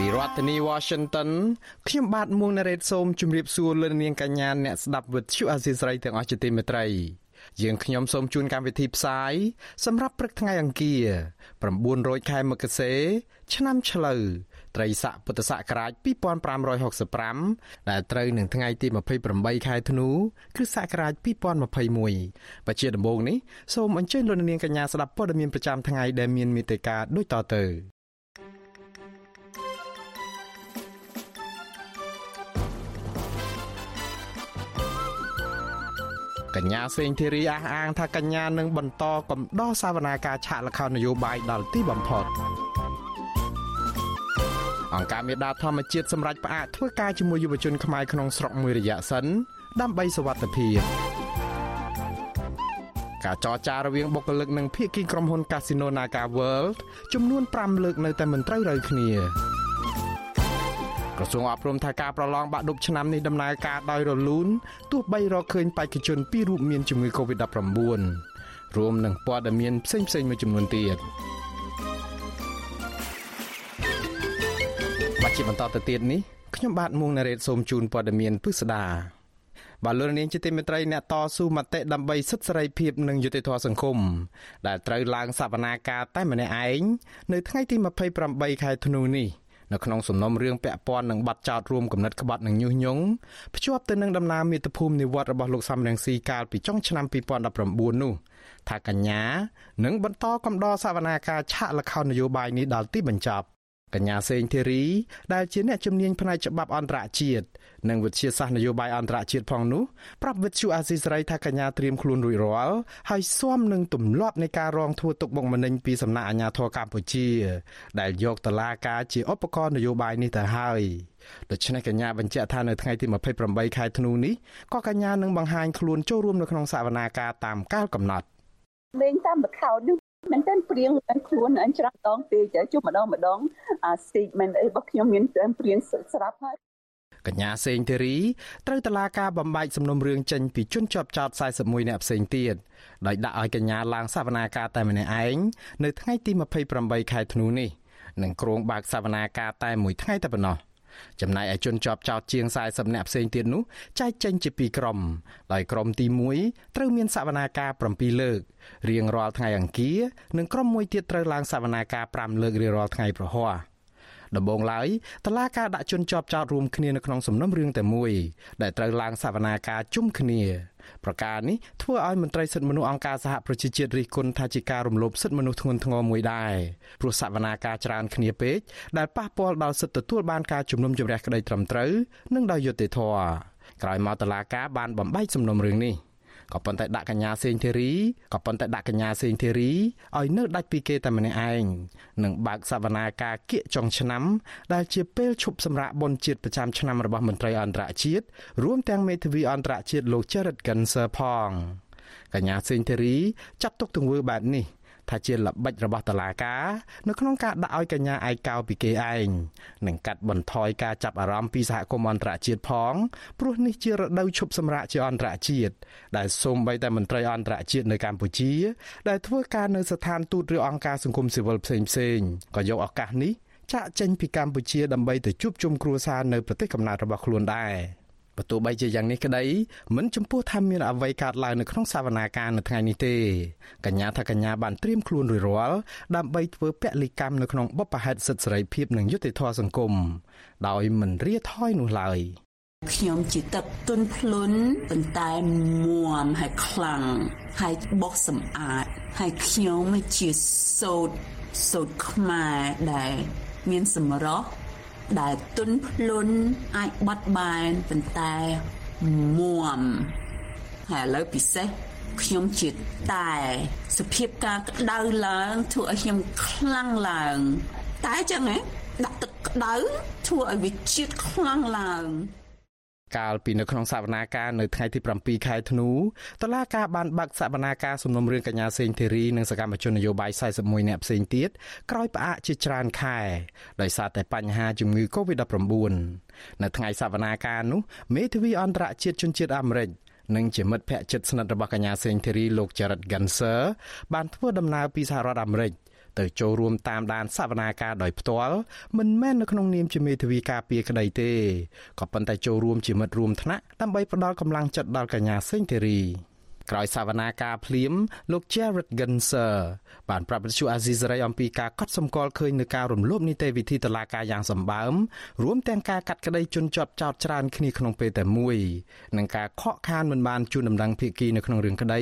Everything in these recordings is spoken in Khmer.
ពីរដ្ឋធានី Washington ខ្ញុំបាទមួងណារ៉េតសូមជម្រាបសួរលោកនាងកញ្ញាអ្នកស្ដាប់វិទ្យុអាស៊ីសេរីទាំងអស់ជាទីមេត្រីយើងខ្ញុំសូមជូនកម្មវិធីផ្សាយសម្រាប់ព្រឹកថ្ងៃអង្គារ9រោចខែមករាឆ្នាំឆ្លូវត្រីស័កពុទ្ធសករាជ2565ដែលត្រូវនឹងថ្ងៃទី28ខែធ្នូគ្រិស្តសករាជ2021បច្ចុប្បន្នដំបូងនេះសូមអញ្ជើញលោកនាងកញ្ញាស្ដាប់ព័ត៌មានប្រចាំថ្ងៃដែលមានមេត្តាដូចតទៅ កញ្ញាសេងធីរីអះអាង ថាកញ្ញានឹងបន្តកំដរសាវនាការឆាកល្ខោននយោបាយដល់ទីបំផុតអង្គការមេដាធម្មជាតិសម្រាប់ផ្អាកធ្វើការជាមួយយុវជនខ្មែរក្នុងស្រុកមួយរយៈសិនដើម្បីសវត្ថិភាពការចរចារវាងបុគ្គលិកនិងភាគីក្រុមហ៊ុន Casino Naga World ចំនួន5លើកនៅតែមិនត្រូវរើគ្នា ក្រសួងអប់រំថាការប្រឡងបាក់ឌុបឆ្នាំនេះដំណើរការដោយរលូនទោះបីរកឃើញបេក្ខជនពីររូបមានជំងឺ Covid-19 រួមនឹងព័ត៌មានផ្សេងៗមួយចំនួនទៀតបាត់ជាបន្តទៅទៀតនេះខ្ញុំបាទមួងណារ៉េតសូមជូនព័ត៌មានពិស្ដាបាទលោកនាងជាទីមេត្រីអ្នកតស៊ូមតិដើម្បីសិទ្ធិសេរីភាពនិងយុត្តិធម៌សង្គមដែលត្រូវឡើងសវនាការតែម្នាក់ឯងនៅថ្ងៃទី28ខែធ្នូនេះ នៅក្នុងសំណុំរឿងពាក់ព័ន្ធនឹងបាត់ចោតរួមគំនិតក្បត់និងញុះញង់ភ្ជាប់ទៅនឹងដំណើរមាតុភូមិនិវត្តរបស់លោកសំរងស៊ីកាលពីចុងឆ្នាំ2019នោះថាកញ្ញានឹងបន្តកំដរសវនាការឆាកលខោននយោបាយនេះដល់ទីបញ្ចប់ កញ្ញាសេងធីរីដែលជាអ្នកជំនាញផ្នែកច្បាប់អន្តរជាតិនិងវិទ្យាសាស្ត្រនយោបាយអន្តរជាតិផងនោះប្រាប់វិទ្យុអាស៊ីសេរីថាកញ្ញាត្រៀមខ្លួនរួចរាល់ហើយស៊ាំនឹងទម្លាប់នៃការរងធ្វើទុកបុកម្នេញពីសំណាក់អាជ្ញាធរកម្ពុជា ដែលយកតឡាការជាឧបករណ៍នយោបាយនេះទៅហើយដូច្នេះកញ្ញាបញ្ជាក់ថានៅថ្ងៃទី28ខែធ្នូនេះក៏កញ្ញានឹងបង្ហាញខ្លួនចូលរួមនៅក្នុងសវនាការតាមកាលកំណត់លេងតាមបខោនេះ មែនតើព្រៀងខ្លួនអញច្រាស់ដងពេកជួបម្ដងម្ដងអា statement អីរបស់ខ្ញុំមានតែព្រៀងស្រាប់ហើយកញ្ញាសេងធីរីត្រូវតឡាការបំបែកសំណុំរឿងចេញពីជនជាប់ចោត41នាក់ផ្សេងទៀតដោយដាក់ឲ្យកញ្ញាឡើងសវនាការតែម្នាក់ឯងនៅថ្ងៃទី28ខែធ្នូនេះនិងគ្រងបើកសវនាការតែមួយថ្ងៃតែប៉ុណ្ណោះ ចំណែកឯជនជាប់ចោតជាង40នាក់ផ្សេងទៀតនោះចែកចេញជាពីរក្រុមដោយក្រុមទី1ត្រូវមានសវនាការ7លើករៀងរាល់ថ្ងៃអង្គារនិងក្រុមមួយទៀតត្រូវឡើងសវនាការ5លើករៀងរាល់ថ្ងៃប្រហ័ស ដំបូងឡើយតឡាការដាក់ជនជាប់ចោតរួមគ្នានៅក្នុងសំណុំរឿងតែមួយដែលត្រូវឡើងសវនាការជុំគ្នាប្រការនេះធ្វើឲ្យមន្ត្រីសិទ្ធិមនុស្សអង្គការសហប្រជាជាតិរិះគន់ថាជាការរំលោភសិទ្ធិមនុស្សធ្ងន់ធ្ងរមួយដែរព្រោះសវនាការច្រើនគ្នាពេកដែលប៉ះពាល់ដល់សិទ្ធិទទួលបានការជំនុំជម្រះក្តីត្រឹមត្រូវនិងដោយយុត្តិធម៌ក្រោយមកតឡាការបានបំបែកសំណុំរឿងនេះ ក៏ប៉ុន្តែដាក់កញ្ញាសេងធីរីក៏ប៉ុន្តែដាក់កញ្ញាសេងធីរីឲ្យនៅដាច់ពីគេតែម្នាក់ឯងនិងបើកសវនាការគៀកចុងឆ្នាំ ដែលជាពេលឈប់សម្រាកបុណ្យជាតិប្រចាំឆ្នាំរបស់មន្ត្រីអន្តរជាតិរួមទាំងមេធាវីអន្តរជាតិលោក Jared Genser ផងកញ្ញាសេងធីរីចាត់ទុកទង្វើបែបនេះ ថាជាល្បិចរបស់តឡាការនៅក្នុងការដាក់ឲ្យកញ្ញាឯកោពីគេឯងនិងកាត់បន្ថយការចាប់អារម្មណ៍ពីសហគមន៍អន្តរជាតិផងព្រោះនេះជារដូវឈប់សម្រាកជាអន្តរជាតិដែលសូម្បីតែមន្ត្រីអន្តរជាតិនៅកម្ពុជា ដែលធ្វើការនៅស្ថានទូតឬអង្គការសង្គមស៊ីវិលផ្សេងផ្សេងក៏យកឱកាសនេះចាក់ចេញពីកម្ពុជាដើម្បីទៅជួបជុំគ្រួសារនៅប្រទេសកំណើតរបស់ខ្លួនដែរ។ បើទោះបីជាយ៉ាងនេះក្តីមិនចំពោះថាមានអ្វីកើតឡើងនៅក្នុងសវនាការនៅថ្ងៃនេះទេកញ្ញាថាកញ្ញាបានត្រៀមខ្លួនរួចរាល់ដើម្បីធ្វើពលិកម្មនៅក្នុងបបផហេតុសិទ្ធិសេរីភាពនិងយុត្តិធម៌សង្គមដោយមិនរាថយនោះឡើយខ្ញុំជាទឹកទុនភ្លុនប៉ុន្តែមួមហើយខ្លាំងហើយបោះសម្អាតហើយខ្ញុំជាសោតសោតខ្មែរដែលមានសម្រស់ ដែលទុនភ្លុនអាចបត់បែនប៉ុន្តែមួមហើយឥឡូវពិសេសខ្ញុំជាតែសភាពការក្តៅឡើងធ្វើឲ្យខ្ញុំខ្លាំងឡើង តែចឹងហ៎ដាក់ទឹកក្តៅធ្វើឲ្យវាជាតិខ្លាំងឡើង កាលពីនៅក្នុងសវនាការនៅថ្ងៃទី7ខែធ្នូតឡាការបានបាក់សវនាការសំណុំរឿងកញ្ញាសេងធីរីនិងសកម្មជននយោបាយ41នាក់ផ្សេងទៀតក្រោយផ្អាកជាច្រើនខែដោយសារតែបញ្ហាជំងឺ Covid-19 នៅថ្ងៃសវនាការនោះមេធាវីអន្តរជាតិជនជាតិអាមេរិកនិងជាមិត្តភក្តិជិតស្និទ្ធរបស់កញ្ញាសេងធីរីលោក Jared Ganser បានធ្វើដំណើរពីសហរដ្ឋអាមេរិក ទៅចូលរួមតាមដានសវនាការដោយផ្ទាល់មិនមែននៅក្នុងនាមជាមេធាវីការពារក្តីទេក៏ប៉ុន្តែចូលរួមជាមិត្តរួមថ្នាក់ដើម្បីផ្ដល់កម្លាំងចិត្តដល់កញ្ញាសេងធីរី ក្រោយសវនាការភ្លាមលោក Jared Genser បានប្រាប់វិទ្យុអាស៊ីសេរីអំពីការកត់សម្គាល់ឃើញនឹងការរំលោភនីតិវិធីតុលាការយ៉ាងសម្បើមរួមទាំងការកាត់ក្តីជន់ជាប់ចោតច្រើនគ្នាក្នុងពេលតែមួយនិងការខកខានមិនបានជូនដំណឹងភាគីនៅក្នុងរឿងក្តី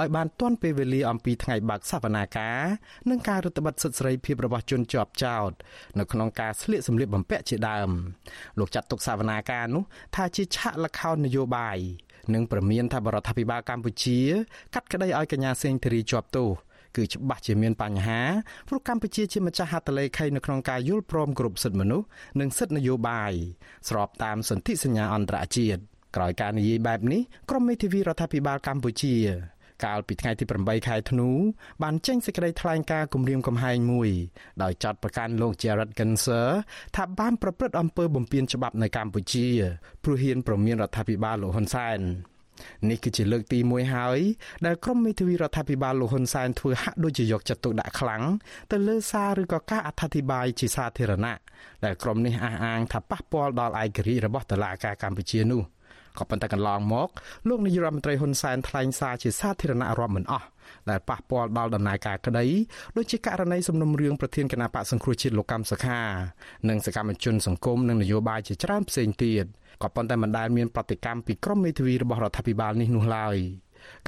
ឲ្យបានទាន់ពេលវេលាអំពីថ្ងៃបើកសវនាការនិងការរឹតបន្តឹងសិទ្ធិសេរីភាពរបស់ជនជាប់ចោតនៅក្នុងការស្លៀកសម្លៀកបំពាក់ជាដើមលោកចាត់ទុកសវនាការនោះថាជាឆាកល្ខោននយោបាយ និងប្រមានថាបរដ្ឋាភិបាលកម្ពុជា កាត់ក្តីឲ្យកញ្ញាសេងធារីជាប់ទោសគឺច្បាស់ជាមានបញ្ហាព្រោះកម្ពុជាជាម្ចាស់ហត្ថលេខីនៅក្នុងការយល់ព្រមគ្រប់សិទ្ធិមនុស្សនិងសិទ្ធិនយោបាយស្របតាមសន្ធិសញ្ញាអន្តរជាតិក្រោយការនិយាយបែបនេះក្រមមេធាវីរដ្ឋាភិបាលកម្ពុជា កាលពីថ្ងៃទី8ខែធ្នូបានចេញសេចក្តីថ្លែងការណ៍គម្រាមកំហែងមួយដោយចាត់ប្រកាន់លោក Jared Genser ថាបានប្រព្រឹត្តអំពើបំពានច្បាប់នៅកម្ពុជាព្រោះហ៊ានប្រមានរដ្ឋាភិបាលលោកហ៊ុនសែននេះគឺជាលើកទី1ហើយដែលក្រុមមេធាវីរដ្ឋាភិបាលលោកហ៊ុនសែនធ្វើហាក់ដូចជាយកចិត្តទុកដាក់ខ្លាំងទៅលើសារឬក៏ការអត្ថាធិប្បាយជាសាធារណៈដែលក្រុមនេះអះអាងថាប៉ះពាល់ដល់ឯករាជ្យរបស់តុលាការកម្ពុជានោះ។ ក៏ប៉ុន្តែកន្លងមកលោកនាយរដ្ឋមន្ត្រីហ៊ុនសែនថ្លែងសារជាសាធារណៈរាប់មិនអស់ដែលប៉ះពាល់ដល់ដំណើរការក្តីដូចជាករណីសំណុំរឿងប្រធានគណៈបកសង្គ្រោះជាតិលោកកម្មសខានិងសកម្មជនសង្គមនិងនយោបាយជាច្រើនផ្សេងទៀតក៏ប៉ុន្តែមិនដែលមានប្រតិកម្មពីក្រមមេធាវីរបស់រដ្ឋាភិបាលនេះនោះឡើយ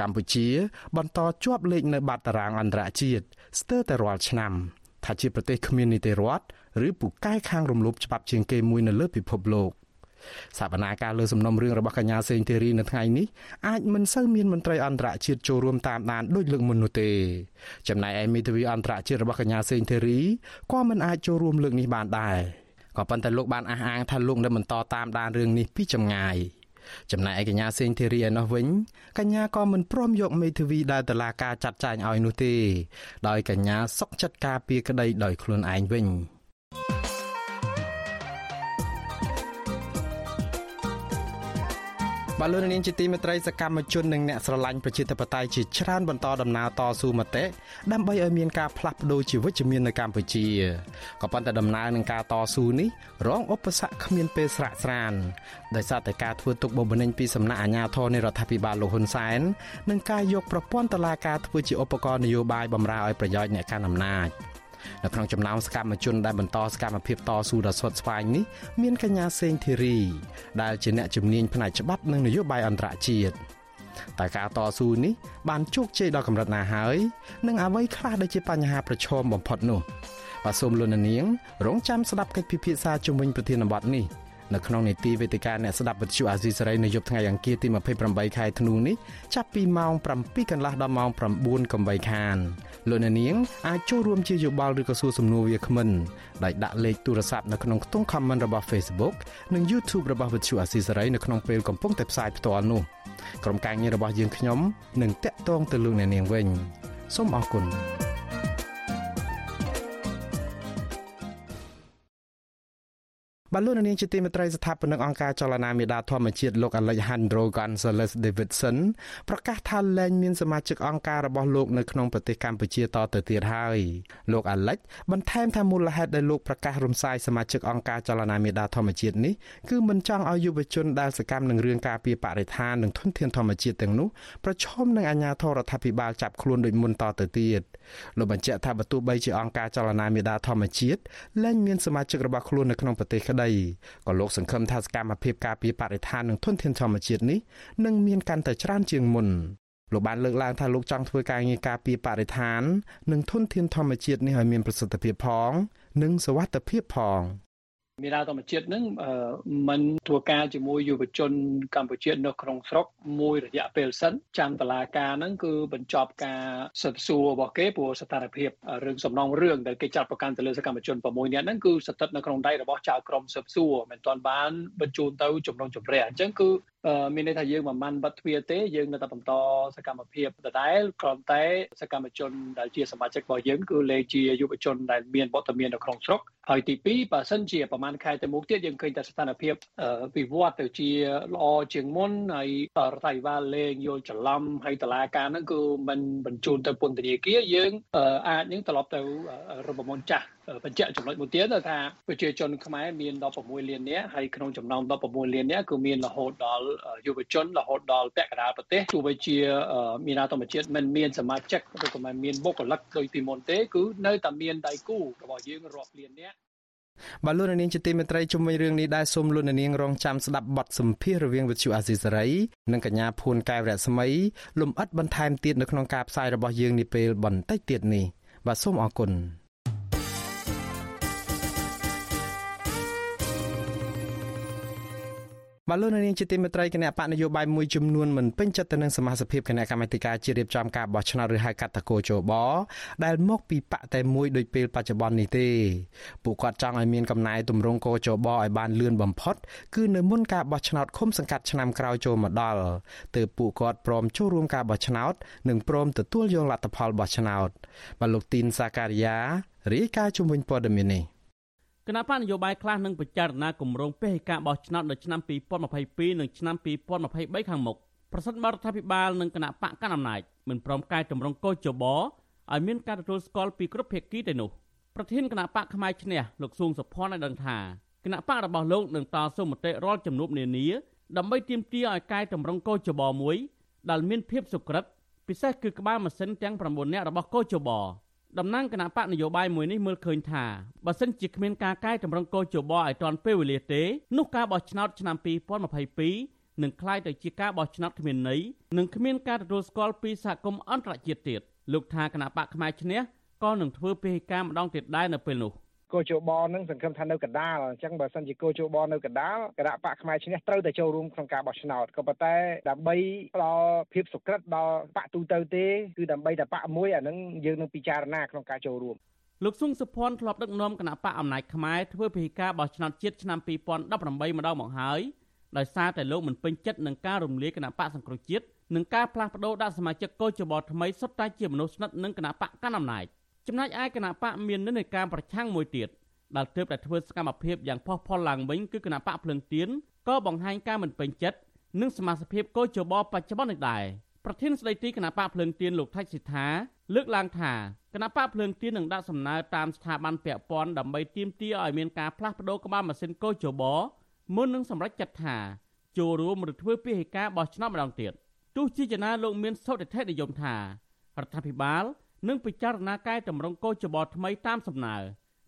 កម្ពុជា បន្តជាប់លេខនៅបាតតារាងអន្តរជាតិស្ទើរតែរាល់ឆ្នាំថាជាប្រទេសគ្មាននីតិរដ្ឋឬពូកែខាងរំលោភច្បាប់ជាងគេមួយនៅលើពិភពលោក សវនាការលើសំណុំរឿងរបស់កញ្ញាសេងធីរីនៅថ្ងៃនេះអាចមិនសូវមានមន្ត្រីអន្តរជាតិចូលរួមតាមដានដូចលើកមុននោះទេចំណែកឯមេធាវីអន្តរជាតិរបស់កញ្ញាសេងធីរីក៏មិនអាចចូលរួមលើកនេះបានដែរក៏ប៉ុន្តែលោកបានអះអាងថាលោកនឹងបន្តតាមដានរឿងនេះពីចម្ងាយចំណែកឯកញ្ញាសេងធីរីឯនោះវិញកញ្ញាក៏មិនព្រមយកមេធាវីដែលតឡាការចាត់ចែងឲ្យនោះទេដោយកញ្ញាសុកចិត្តការពីក្តីដោយខ្លួនឯងវិញ។ បាទលោកនាងជាទីមេត្រីសកម្មជននិងអ្នកស្រឡាញ់ប្រជាធិបតេយ្យជាច្រើនបន្តដំណើរតស៊ូមតិដើម្បីឲ្យមានការផ្លាស់ប្តូរជីវវិជ្ជមាននៅកម្ពុជាក៏ប៉ុន្តែដំណើរនឹងការតស៊ូនេះរងឧបសគ្គគ្មានពេលស្រាកស្រានដោយសារតែការធ្វើទុកបុកម្នេញពីសំណាក់អាជ្ញាធរនៃរដ្ឋាភិបាលលោកហ៊ុនសែននិងការយកប្រព័ន្ធតុលាការធ្វើជាឧបករណ៍នយោបាយបម្រើឲ្យប្រយោជន៍អ្នកកាន់អំណាច។ នៅក្នុងចំណោមសកម្មជនដែលបន្តសកម្មភាពតស៊ូដ៏ស្វិតស្វាញនេះមានកញ្ញាសេងធីរីដែលជាអ្នកជំនាញផ្នែកច្បាប់និងនយោបាយអន្តរជាតិតែការតស៊ូនេះបានជោគជ័យដល់កម្រិតណាហើយនិងអ្វីខ្លះដែលជាបញ្ហាប្រឈមបំផុតនោះបាទសូមលោកនាងរងចាំស្ដាប់កិច្ចពិភាក្សាជំវិញប្រធានបទនេះ នៅក្នុងនីតិវេទិកាអ្នកស្ដាប់វិទ្យុអាស៊ីសេរីនៅយប់ថ្ងៃអង្គារទី28ខែធ្នូនេះចាប់ពីម៉ោង7កន្លះដល់ម៉ោង9កុំបីខានលោកអ្នកនាងអាចចូលរួមជាយោបល់ឬក៏សួរសំណួរវាគ្មិនដោយដាក់លេខទូរស័ព្ទនៅក្នុងខ្ទង់ comment របស់ Facebook និង YouTube របស់វិទ្យុអាស៊ីសេរីនៅក្នុងពេលកំពុងតែផ្សាយផ្ទាល់នោះក្រុមការងាររបស់យើងខ្ញុំនឹងតាក់ទងទៅលោកអ្នកនាងវិញសូមអរគុណ បាទលោកនាងជាទីមេត្រីស្ថាបនិកអង្គការចលនាមេដាធម្មជាតិលោក Alejandro Gonzalez Davidson ប្រកាសថាលែងមានសមាជិកអង្គការរបស់លោកនៅក្នុងប្រទេសកម្ពុជាតទៅទៀតហើយលោក Alex បន្ថែមថាមូលហេតុដែលលោកប្រកាសរំសាយសមាជិកអង្គការចលនាមេដាធម្មជាតិនេះគឺមិនចង់ឲ្យយុវជនដែលសកម្មនឹងរឿងការពារបរិស្ថាននិងធនធានធម្មជាតិទាំងនោះប្រឈមនឹងអាជ្ញាធររដ្ឋាភិបាលចាប់ខ្លួនដោយមុនតទៅទៀតលោកបញ្ជាក់ថាបើទោះបីជាអង្គការចលនាមេដាធម្មជាតិលែងមានសមាជិករបស់ខ្លួននៅក្នុងប្រទេសក្តីក៏លោកសង្ឃឹមថាសកម្មភាពការពារបរិស្ថាននិងធនធានធម្មជាតិនេះនឹងមានកាន់តែច្រើនជាងមុនលោកបានលើកឡើងថាលោកចង់ធ្វើការងារការពារបរិស្ថាន និងធនធានធម្មជាតិនេះឲ្យមានប្រសិទ្ធភាពផង និងសុវត្ថិភាពផង មេដាធម្មជាតិនឹងមិនធ្វើការជាមួយយុវជនកម្ពុជានៅក្នុងស្រុកមួយរយៈពេលសិនចាំតឡាការហ្នឹងគឺបញ្ចប់ការសិទ្ធិសួររបស់គេព្រោះស្ថានភាពរឿងសំណងរឿងដែលគេចាត់ប្រកាន់ទៅលើសកម្មជន6នាក់ហ្នឹងគឺស្ថិតនៅក្នុងដៃរបស់ចៅក្រមស៊ើបសួរមិនទាន់បានបញ្ជូនទៅជំនុំជម្រះអញ្ចឹងគឺ មានន័យថាយើងមិនបានបិទទ្វារទេយើងនៅតែបន្តសកម្មភាពដដែលគ្រាន់តែសកម្មជនដែលជាសមាជិករបស់យើងគឺលេជាយុវជនដែលមានវត្តមាននៅក្នុងស្រុកហើយទី2បើសិនជាប្រហែលខែទៅមុខទៀតយើងឃើញតែស្ថានភាពវិវត្តទៅជាល្អជាងមុនហើយរដ្ឋាភិបាលលេងយល់ច្រឡំហើយតឡាការហ្នឹងគឺមិនបញ្ជូនទៅពន្ធនាគារយើងអាចនឹងត្រឡប់ទៅរបបមុនចាស់បញ្ជាក់ចំណុចមួយទៀតថាប្រជាជនខ្មែរមាន16លាននាក់ហើយក្នុងចំណោម16លាននាក់គឺមានរហូតដល់យុវជនរហូតដល់ពាក់កណ្ដាលប្រទេសទោះបីជាមានអាធម្មជាតិមិនមានសមាជិកឬក៏មិនមានបុគ្គលិកដូចពីមុនទេគឺនៅតែមានដៃគូរបស់យើងរាប់លាននាក់បាទលោកនាងជាទីមេត្រីជុំវិញរឿងនេះដែរសូមលោកនាងរងចាំស្ដាប់បទសម្ភាសរវាងវិទ្យុអាស៊ីសេរីនិងកញ្ញាភួនកែវរស្មីលំអិតបន្ថែមទៀតនៅក្នុងការផ្សាយរបស់យើងនាពេលបន្តិចទៀតនេះបាទសូមអរគុណ បាទលោកនាងជាទីមេត្រីគណៈបកនយោបាយមួយចំនួនមិនពេញចិត្តទៅនឹងសមាជិកគណៈកម្មាធិការជារៀបចំការបោះឆ្នោតឬហៅកាត់តកោជបដែលមកពីបកតែមួយដោយពេលបច្ចុប្បន្ននេះទេពួកគាត់ចង់ឲ្យមានកំណែទម្រង់កោជបឲ្យបានលឿនបំផុតគឺនៅមុនការបោះឆ្នោតឃុំសង្កាត់ឆ្នាំក្រោយចូលមកដល់ទើបពួកគាត់ព្រមចូលរួមការបោះឆ្នោតនិងព្រមទទួលយកលទ្ធផលបោះឆ្នោតបាទលោកទីនសាការីយ៉ារាយការណ៍ជំវិញព័ត៌មាននេះ គណៈបកនយោបាយខ្លះនឹងពិចារណាគម្រោងពេហិការបោះឆ្នោតនៅឆ្នាំ2022និងឆ្នាំ2023ខាងមុខប្រសិនបរដ្ឋាភិបាលនិងគណៈបកកណ្ដាលអំណាចមិនព្រមកែតម្រង់កោជបឲ្យមានការទទួលស្គាល់ពីគ្រប់ភាគីទៅនោះប្រធានគណៈបកផ្នែកឈ្នះលោកសួងសុភ័ណ្ឌបានដឹងថាគណៈបករបស់លោកនឹងតស៊ូមតិរាល់ជំនួបនានាដើម្បីទាមទារឲ្យកែតម្រង់កោជបមួយដែលមានភាពសុក្រិតពិសេសគឺក្បាលម៉ាស៊ីនទាំង9នាក់របស់កោជប តំណាងគណៈបកនយោបាយមួយនេះមើលឃើញថាបើសិនជាគ្មានការកែតម្រង់កោជបឲ្យទាន់ពេលវេលាទេនោះការបោះឆ្នោតឆ្នាំ2022នឹងក្លាយទៅជាការបោះឆ្នោតគ្មានន័យនិងគ្មានការទទួលស្គាល់ពីសហគមន៍អន្តរជាតិទៀតលោកថាគណៈបកផ្នែកឈ្នះក៏នឹងធ្វើពេហិការម្ដងទៀតដែរនៅពេលនោះ គោជបនឹងសង្ឃឹមថានៅកដាលអញ្ចឹងបើសិនជាគោជបនៅកដាលគណៈបកខ្មែរឈ្នះត្រូវតែចូលរួមក្នុងការបោះឆ្នោតក៏ប៉ុន្តែដើម្បីផ្ដល់ភាពសុក្រិតដល់បកទូទៅទេគឺដើម្បីតែបកមួយអានឹងយើងនឹងពិចារណាក្នុងការចូលរួមលោកស៊ុងសុភ័ណ្ឌធ្លាប់ដឹកនាំគណៈបកអំណាចខ្មែរធ្វើពិធីការបោះឆ្នោតជាតិឆ្នាំ2018ម្ដងមកហើយដោយសារតែលោកមិនពេញចិត្តនឹងការរំលាយគណៈបកសង្គ្រោះជាតិនិងការផ្លាស់ប្តូរដាក់សមាជិកកោជបថ្មីសុទ្ធតែជាមនុស្សស្និទ្ធនឹងគណៈបកកណ្ដាលអំណាច ចំណែកឯគណៈបកមាននិន្នាការប្រឆាំងមួយទៀតដែលទើបតែធ្វើសកម្មភាពយ៉ាងផុសផុលឡើងវិញគឺគណៈបកភ្លឹងទៀនក៏បង្ហាញការមិនពេញចិត្តនឹងសមាជិកកោជបបច្ចុប្បន្ននេះដែរប្រធានស្ដីទីគណៈបកភ្លឹងទៀនលោកថៃសិដ្ឋាលើកឡើងថាគណៈបកភ្លើងទៀននឹងដាក់សំណើតាមស្ថាប័នពាក់ព័ន្ធដើម្បីទាមទារឲ្យមានការផ្លាស់ប្តូរក្បាលម៉ាស៊ីនកោជបមុននឹងសម្រេចចិត្តថាចូលរួមឬធ្វើពិធីការបោះឆ្នោតម្ដងទៀតទោះជាយ៉ាងណាលោកមានសុទ្ធិដ្ឋិនិយមថារដ្ឋាភិបាល នឹងពិចារណាកែតម្រង់កោជបថ្មីតាមសំណើ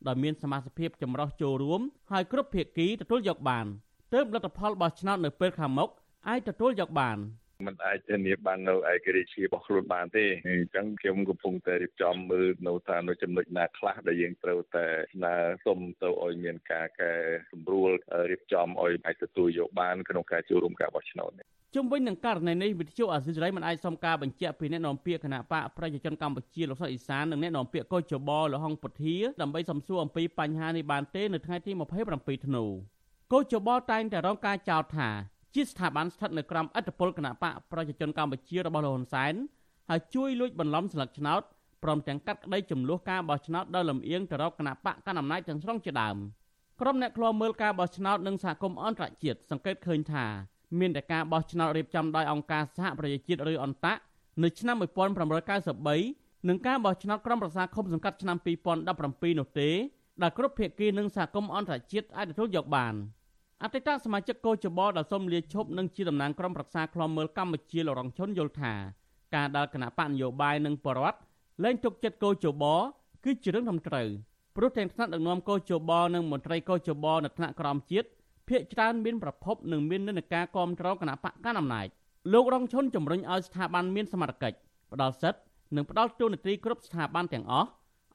ដោយមានសមាជិកចម្រុះចូលរួមហើយគ្រប់ភាគីទទួលយកបានទើបលទ្ធផលបោះឆ្នោតនៅពេលខាងមុខអាចទទួលយកបានมันអាចធានាបាននៅឯករាជ្យរបស់ខ្លួនបានទេអញ្ចឹងខ្ញុំកំពុងតែរៀបចំមើលនៅថានៅចំណុចណាខ្លះដែលយើងត្រូវតែស្នើសុំទៅឲ្យមានការកែសម្រួលរៀបចំឲ្យអាចទទួលយកបានក្នុងការចូលរួមការបោះឆ្នោតនេះ ជុំវិញនឹងករណីនេះវិទ្យុអាស៊ីសេរីមិនអាចសុំការបញ្ជាក់ពីអ្នកនាំពាក្យគណៈបកប្រជាជនកម្ពុជាលោកសុតអ៊ីសាននិងអ្នកនាំពាក្យកោចបលហុងពុធាដើម្បីសំសួរអំពីបញ្ហានេះបានទេនៅថ្ងៃទី27ធ្នូកោចបលតែងតែរងការចោទថាជាស្ថាប័នស្ថិតនៅក្រោមអធិបតេយ្យគណៈបកប្រជាជនកម្ពុជារបស់លោកហ៊ុនសែនហើយជួយលួចបន្លំស្លឹកឆ្នោតព្រមទាំងកាត់ក្តីចំនួនការបោះឆ្នោតដោយលំអៀងទៅរកគណៈបកកណ្ដាលអំណាចទាំងស្រុងជាដើមក្រុមអ្នកឃ្លាំមើលការបោះឆ្នោតនិងសហគមន៍អន្តរជាតិសង្កេតឃើញថា មានតែការបោះឆ្នោតរៀបចំដោយអង្គការសហប្រជាជាតិឬអន្តៈនៅឆ្នាំ1993និងការបោះឆ្នោតក្រុមប្រឹក្សាឃុំសង្កាត់ឆ្នាំ2017នោះទេដែលគ្រប់ភាគីនិងសហគមន៍អន្តរជាតិអាចទទួលយកបានអតីតសមាជិកកោជបដែលសូមលាឈប់និងជាតំណាងក្រុមប្រឹក្សាឃ្លាំមើលកម្ពុជាលរងឈុនយល់ថាការដាល់គណៈបកនយោបាយនិងបរដ្ឋលែងទុកចិត្តកោជបគឺជារឿងត្រឹមត្រូវព្រោះទាំងថ្នាក់ដឹកនាំកោជបនិងមន្ត្រីកោជបនៅថ្នាក់ក្រោមជាតិ ភាកច្រើនមានប្រភពនិងមាននិន្នាការគ្រប់គ្រងគណៈបកកណ្ដាលអំណាចលោករងឈុនជំរុញឲ្យស្ថាប័នមានសមត្ថកិច្ចផ្ដល់សិទ្ធិនិងផ្ដល់ទូនាទីគ្រប់ស្ថាប័នទាំងអស់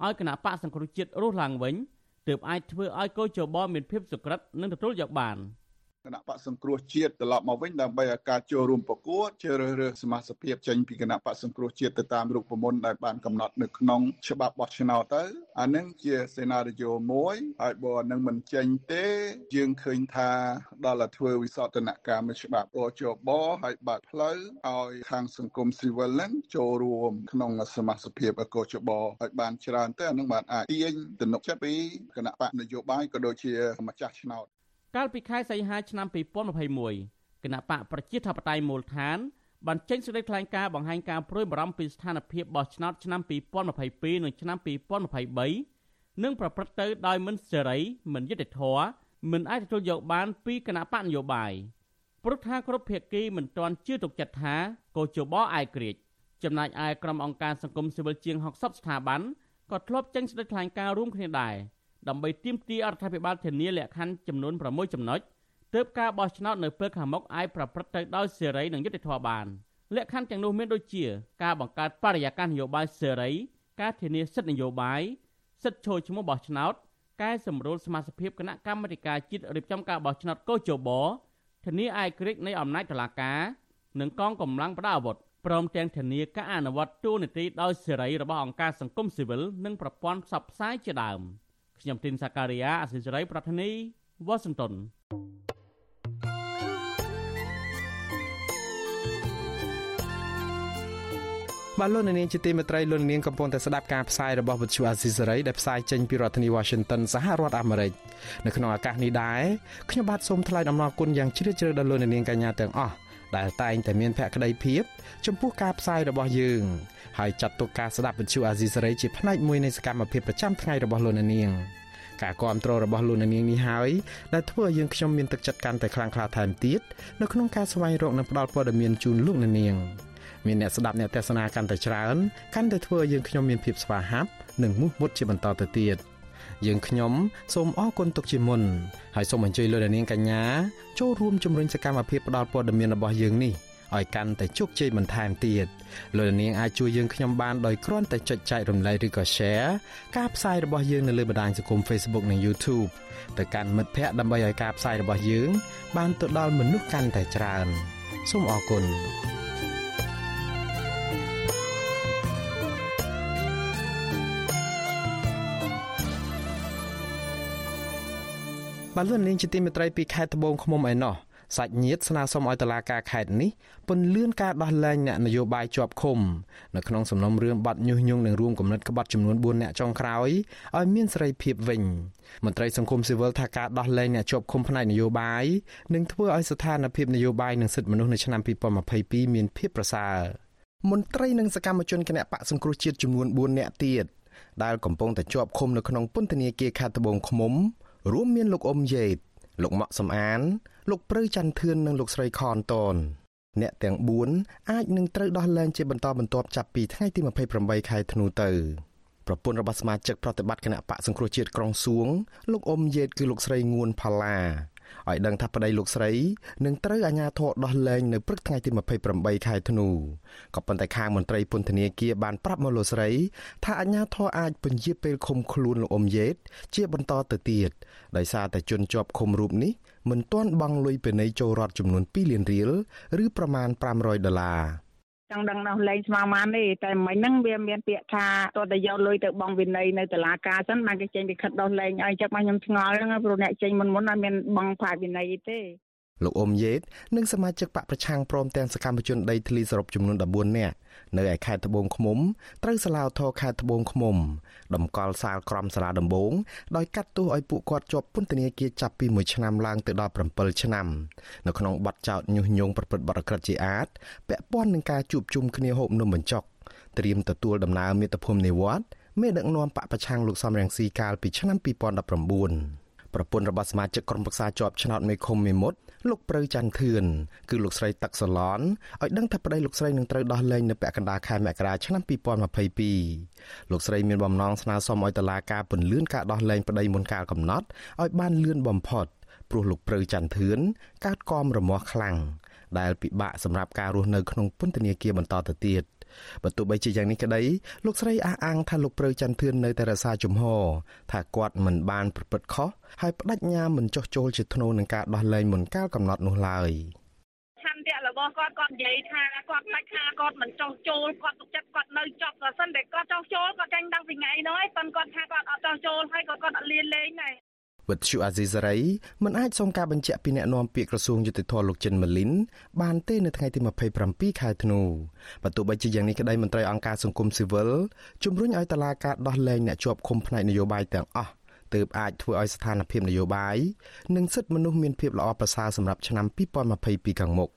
ឲ្យគណៈបកសង្គ្រោះជាតិរស់ឡើងវិញទើបអាចធ្វើឲ្យកោជបមានភាពសុក្រិតនិងទទួលយកបាន។ គណៈបកសង្គ្រោះជាតិត្រឡប់មកវិញដើម្បីឲ្យការចូលរួមប្រកួតជ្រើសរើសសមាជិកចេញពីគណៈបកសង្គ្រោះជាតិទៅតាមរូបមន្តដែលបានកំណត់នៅក្នុងច្បាប់បោះឆ្នោតទៅអានឹងជាសេណារីយ៉ូមួយហើយបើនឹងមិនចេញទេ យើងឃើញថាដល់តែធ្វើវិសោធនកម្មច្បាប់អជបហើយបើកផ្លូវឲ្យខាងសង្គមស៊ីវិលនឹងចូលរួមក្នុងសមាជិកភាពអកជបឲ្យបានច្រើនទៅអានឹងបានអាចទាញទំនុកចិត្តពីគណៈបកនយោបាយក៏ដូចជាម្ចាស់ឆ្នោត កាលពីខែសីហាឆ្នាំ2021គណៈបកប្រជាធិបតេយ្យមូលដ្ឋានបានចេញសេចក្តីថ្លែងការណ៍បង្ហាញការព្រួយបារម្ភពីស្ថានភាពបោះឆ្នោតឆ្នាំ2022និងឆ្នាំ2023និងប្រព្រឹត្តទៅដោយមិនសេរីមិនយុត្តិធម៌មិនអាចទទួលយកបានពីគណៈបកនយោបាយព្រោះថាគ្រប់ភាគីមិនទាន់ជឿទុកចិត្តថាកោជបអាយក្រិចចំណែកឯក្រុមអង្គការសង្គមស៊ីវិលជាង60ស្ថាប័នក៏ធ្លាប់ចេញសេចក្តីថ្លែងការណ៍រួមគ្នាដែរ ដើម្បីទាមទាររដ្ឋាភិបាលធានាលក្ខខណ្ឌចំនួន6ចំណុចទើបការបោះឆ្នោតនៅពេលខាងមុខអាចប្រព្រឹត្តទៅដោយសេរីនិងយុត្តិធម៌បានលក្ខខណ្ឌទាំងនោះមានដូចជាការបង្កើតបរិយាកាសនយោបាយសេរី ការធានាសិទ្ធិនយោបាយសិទ្ធិចូលឈ្មោះបោះឆ្នោតកែសម្រួលសមាជិកគណៈកម្មាធិការជាតិរៀបចំការបោះឆ្នោតកោជបធានាឯករាជ្យនៃអំណាចតុលាការនិងកងកម្លាំងប្រដាប់អាវុធព្រមទាំងធានាការអនុវត្តទូនីតិដោយសេរីរបស់អង្គការសង្គមស៊ីវិលនិងប្រព័ន្ធផ្សព្វផ្សាយជាដើម។ ខ្ញុំទីនសាការីយ៉ាអសិរ័យប្រធានីវ៉ាស៊ីនតោនបាទលោកនាងជាទីមេត្រីលោកនាងកំពុងតែស្ដាប់ការផ្សាយរបស់វិទ្យុអាស៊ីសេរីដែលផ្សាយចេញពីរដ្ឋធានី Washington សហរដ្ឋអាមេរិកនៅក្នុងឱកាសនេះដែរខ្ញុំបាទសូមថ្លែងអំណរគុណយ៉ាងជ្រាលជ្រៅដល់លោកនាងកញ្ញាទាំងអស់ ដែលតែងតែមានភក្ដីភាពចំពោះការផ្សាយរបស់យើងហើយចាត់ទុកការស្ដាប់វិទ្យុអាស៊ីសេរីជាផ្នែកមួយនៃសកម្មភាពប្រចាំថ្ងៃរបស់លោកនាងការគ្រប់គ្រងរបស់លោកនាងនេះហើយដែលធ្វើឲ្យយើងខ្ញុំមានទឹកចិត្តកាន់តែខ្លាំងក្លាថែមទៀតនៅក្នុងការស្វែងរកនិងផ្តល់ព័ត៌មានជូនលោកនាងមានអ្នកស្ដាប់អ្នកទស្សនាកាន់តែច្រើនកាន់តែធ្វើឲ្យយើងខ្ញុំមានភាពស្វាហាប់និងមោះមុតជាបន្តទៅទៀត យើងខ្ញុំសូមអរគុណទុកជាមុនហើយសូមអញ្ជើញលោកនាងកញ្ញាចូលរួមជំរុញសកម្មភាពផ្តល់ព័ត៌មានរបស់យើងនេះឲ្យកាន់តែជោគជ័យបន្ថែមទៀតលោកនាងអាចជួយយើងខ្ញុំបានដោយគ្រាន់តែចុចចែករំលែកឬក៏ Share ការផ្សាយរបស់យើងនៅលើបណ្ដាញសង្គម Facebook និង YouTube ទៅកាន់មិត្តភ័ក្តិដើម្បីឲ្យការផ្សាយរបស់យើង បានទៅដល់មនុស្សកាន់តែច្រើនសូមអរគុណ បាទលោកនាងជាទីមេត្រីពីខេត្តត្បូងឃ្មុំឯណោះសាច់ញាតិស្នើសុំឲ្យតុលាការខេត្តនេះពន្យាការដោះលែងអ្នកនយោបាយជាប់ឃុំនៅក្នុងសំណុំរឿងបាត់ញុះញង់និងរួមគំនិតក្បត់ចំនួន4អ្នកចុងក្រោយឲ្យមានសេរីភាពវិញមន្ត្រីសង្គមស៊ីវិលថាការដោះលែងអ្នកជាប់ឃុំផ្នែកនយោបាយនឹងធ្វើឲ្យស្ថានភាពនយោបាយនិងសិទ្ធិមនុស្សនៅឆ្នាំ2022មានភាពប្រសើរមន្ត្រីនិងសកម្មជនគណៈបកសង្គ្រោះជាតិចំនួន4នាក់ទៀតដែលកំពុងតែជាប់ឃុំនៅក្នុងពន្ធនាគារខេត្តត្បូងឃ្មុំ រួមមានលោកអ៊ុំយេតលោកម៉ាក់សំអាន លោកព្រៅច័ន្ទធឿននិងលោកស្រីខនតនអ្នកទាំង4អាចនឹងត្រូវដោះលែងជាបន្តបន្ទាប់ចាប់ពីថ្ងៃទី28ខែធ្នូទៅប្រពន្ធរបស់សមាជិកប្រតិបត្តិគណៈបកសង្គ្រោះជាតិក្រុងសួងលោកអ៊ុំយេតគឺលោកស្រីងួនផល្លា ឲ្យដឹងថាប្តីលោកស្រីនឹងត្រូវអាជ្ញាធរដោះលែងនៅព្រឹកថ្ងៃទី28ខែធ្នូក៏ប៉ុន្តែខាងមន្ត្រីពន្ធនាគារបានប្រាប់មកលោកស្រី ថាអាជ្ញាធរអាចពន្យាពេលឃុំខ្លួនលោកអ៊ុំយេត ជាបន្តទៅទៀតដោយសារតែជនជាប់ឃុំរូបនេះមិនទាន់បង់លុយពិន័យចូលរដ្ឋចំនួន2លានរៀលឬប្រមាណ500ដុល្លារ ចង់ដឹងនោះលេងស្មាមានទេតែមិញហ្នឹងវាមានពាក្យថាតើតែយកលុយទៅបង់វិន័យនៅតុលាការចឹងបានគេចេញពីខិតដោះលែងឲ្យចឹងមកខ្ញុំឆ្ងល់ហ្នឹងព្រោះអ្នកចេញមុនមុនអត់មានបង់ប្រាក់វិន័យទេ លោកអ៊ុំយេតនិងសមាជិកបកប្រឆាំងព្រមទាំងសកម្មជនដីធ្លីសរុបចំនួន14នាក់នៅឯខេត្តត្បូងឃ្មុំត្រូវសាលាឧទ្ធរខេត្តត្បូងឃ្មុំដំកល់សាលក្រមសាលាដំបងដោយកាត់ទោសឲ្យពួកគាត់ជាប់ពន្ធនាគារចាប់ពី1ឆ្នាំឡើងទៅដល់7ឆ្នាំនៅក្នុងបទចោទញុះញង់ប្រព្រឹត្តបទអក្រិតជាអាតពាក់ព័ន្ធនឹងការជួបជុំគ្នាហូបនំបញ្ចុកត្រៀមទទួលដំណើរមាតុភូមិនិវត្តមេដឹកនាំបកប្រឆាំងលោកសំរងស៊ីកាលពីឆ្នាំ2019ប្រពន្ធរបស់សមាជិកក្រុមប្រឹក្សាជាប់ឆ្នោតមេឃុំមេមត់ លោកព្រៅច័ន្ទធឿនគឺលោកស្រីទឹកសឡនឲ្យដឹងថាប្តីលោកស្រីនឹងត្រូវដោះលែងនៅពាក់កណ្ដាលខែមករាឆ្នាំ2022លោកស្រីមានបំណងស្នើសុំឲ្យតុលាការពន្យាការដោះលែងប្តីមុនកាលកំណត់ឲ្យបានលឿនបំផុតព្រោះលោកព្រៅច័ន្ទធឿនកើតគំរមាស់ខ្លាំងដែលពិបាកសម្រាប់ការរស់នៅក្នុងពន្ធនាគារបន្តទៅទៀត បើទោះបីជាយ៉ាងនេះក្តីលោកស្រីអះអាងថាលោកព្រៅច័ន្ទធឿននៅតែរក្សាជំហរថាគាត់មិនបានប្រព្រឹត្តខុសហើយបដិញ្ញាមិនចោះចូលជាធ្នូនឹងការដោះលែងមុនកាលកំណត់នោះឡើយឆន្ទៈរបស់គាត់គាត់និយាយថាគាត់ផ្ដាច់ថាគាត់មិនចោះចូលគាត់ទុកចិត្តគាត់នៅចប់បើសិនតែគាត់ចោះចូលគាត់ចាញ់តាំងពីថ្ងៃនោះហើយប៉ុន្តែគាត់ថាគាត់អត់ចោះចូលហើយក៏គាត់អត់លៀនលេងដែរ វិទ្យុអាស៊ីសេរីមិនអាចសុំការបញ្ជាក់ពីអ្នកនាំពាក្យក្រសួងយុតិធធលោកចិនម៉ាលីនបានទេនៅថ្ងៃទី27ខែធ្នូបើទោះបីជាយ៉ាងនេះក្តីមន្ត្រីអង្គការសង្គមស៊ីវិលជំរុញឲ្យតឡាការដោះលែងអ្នកជាប់ឃុំផ្នែកនយោបាយទាំងអស់ទើបអាចធ្វើឲ្យស្ថានភាពនយោបាយនិងសិទ្ធិមនុស្សមានភាពល្អប្រសើរសម្រាប់ឆ្នាំ2022ខាងមុខ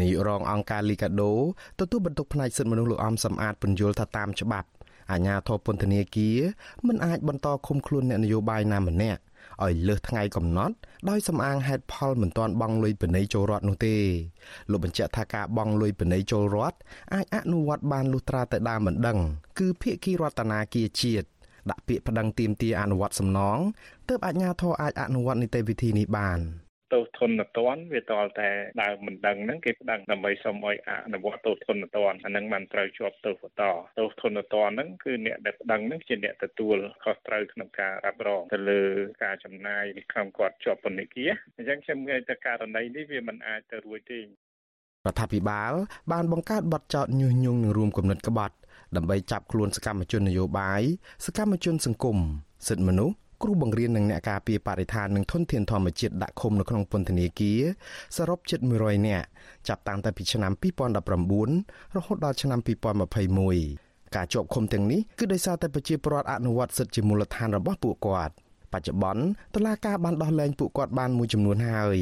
នាយករងអង្គការលីកាដូទទួលបន្ទុកផ្នែកសិទ្ធិមនុស្សលោកអំសំអាតពន្យល់ថាតាមច្បាប់អាជ្ញាធរពន្ធនាគារមិនអាចបន្តឃុំខ្លួនអ្នកនយោបាយណាម្នាក់ ឲ្យលើសថ្ងៃកំណត់ដោយសំអាងហេតុផលមិនទាន់បង់លុយពិន័យចូលរដ្ឋនោះទេលោកបញ្ជាក់ថាការបង់លុយពិន័យចូលរដ្ឋអាចអនុវត្តបានលុះត្រាតែដើមមិនដឹង គឺភាគីរដ្ឋាភិបាលជាតិដាក់ពាក្យប្តឹងទាមទារអនុវត្តសំណងទើបអាជ្ញាធរអាចអនុវត្តនីតិវិធីនេះបាន។ ទោសធននតនវាតលតែដើមមិនដឹងហ្នឹងគេប្តឹងដើម្បីសុំឲ្យអនុវត្តទោសធននតនអាហ្នឹងបានត្រូវជាប់ទោសបន្តទោសធននតនហ្នឹងគឺអ្នកដែលប្តឹងហ្នឹងជាអ្នកទទួលខុសត្រូវក្នុងការរ៉ាប់រងទៅលើការចំណាយក្នុងគាត់ជាប់ពន្ធនាគារអញ្ចឹងខ្ញុំនិយាយទៅករណីនេះវាមិនអាចទៅរួចទេរដ្ឋាភិបាលបានបង្កើតបទចោទញុះញង់នឹងរួមគំនិតក្បត់ដើម្បីចាប់ខ្លួនសកម្មជននយោបាយសកម្មជនសង្គមសិទ្ធិមនុស្ស គ្រូបង្រៀននិងអ្នកការពារបរិស្ថាននិងធនធានធម្មជាតិដាក់ឃុំនៅក្នុងពន្ធនាគារសរុបជិត100នាក់ចាប់តាំងតែពីឆ្នាំ2019រហូតដល់ឆ្នាំ2021ការជាប់ឃុំទាំងនេះគឺដោយសារតែប្រជាពលរដ្ឋអនុវត្តសិទ្ធិជាមូលដ្ឋានរបស់ពួកគាត់បច្ចុប្បន្នតុលាការបានដោះលែងពួកគាត់បានមួយចំនួនហើយ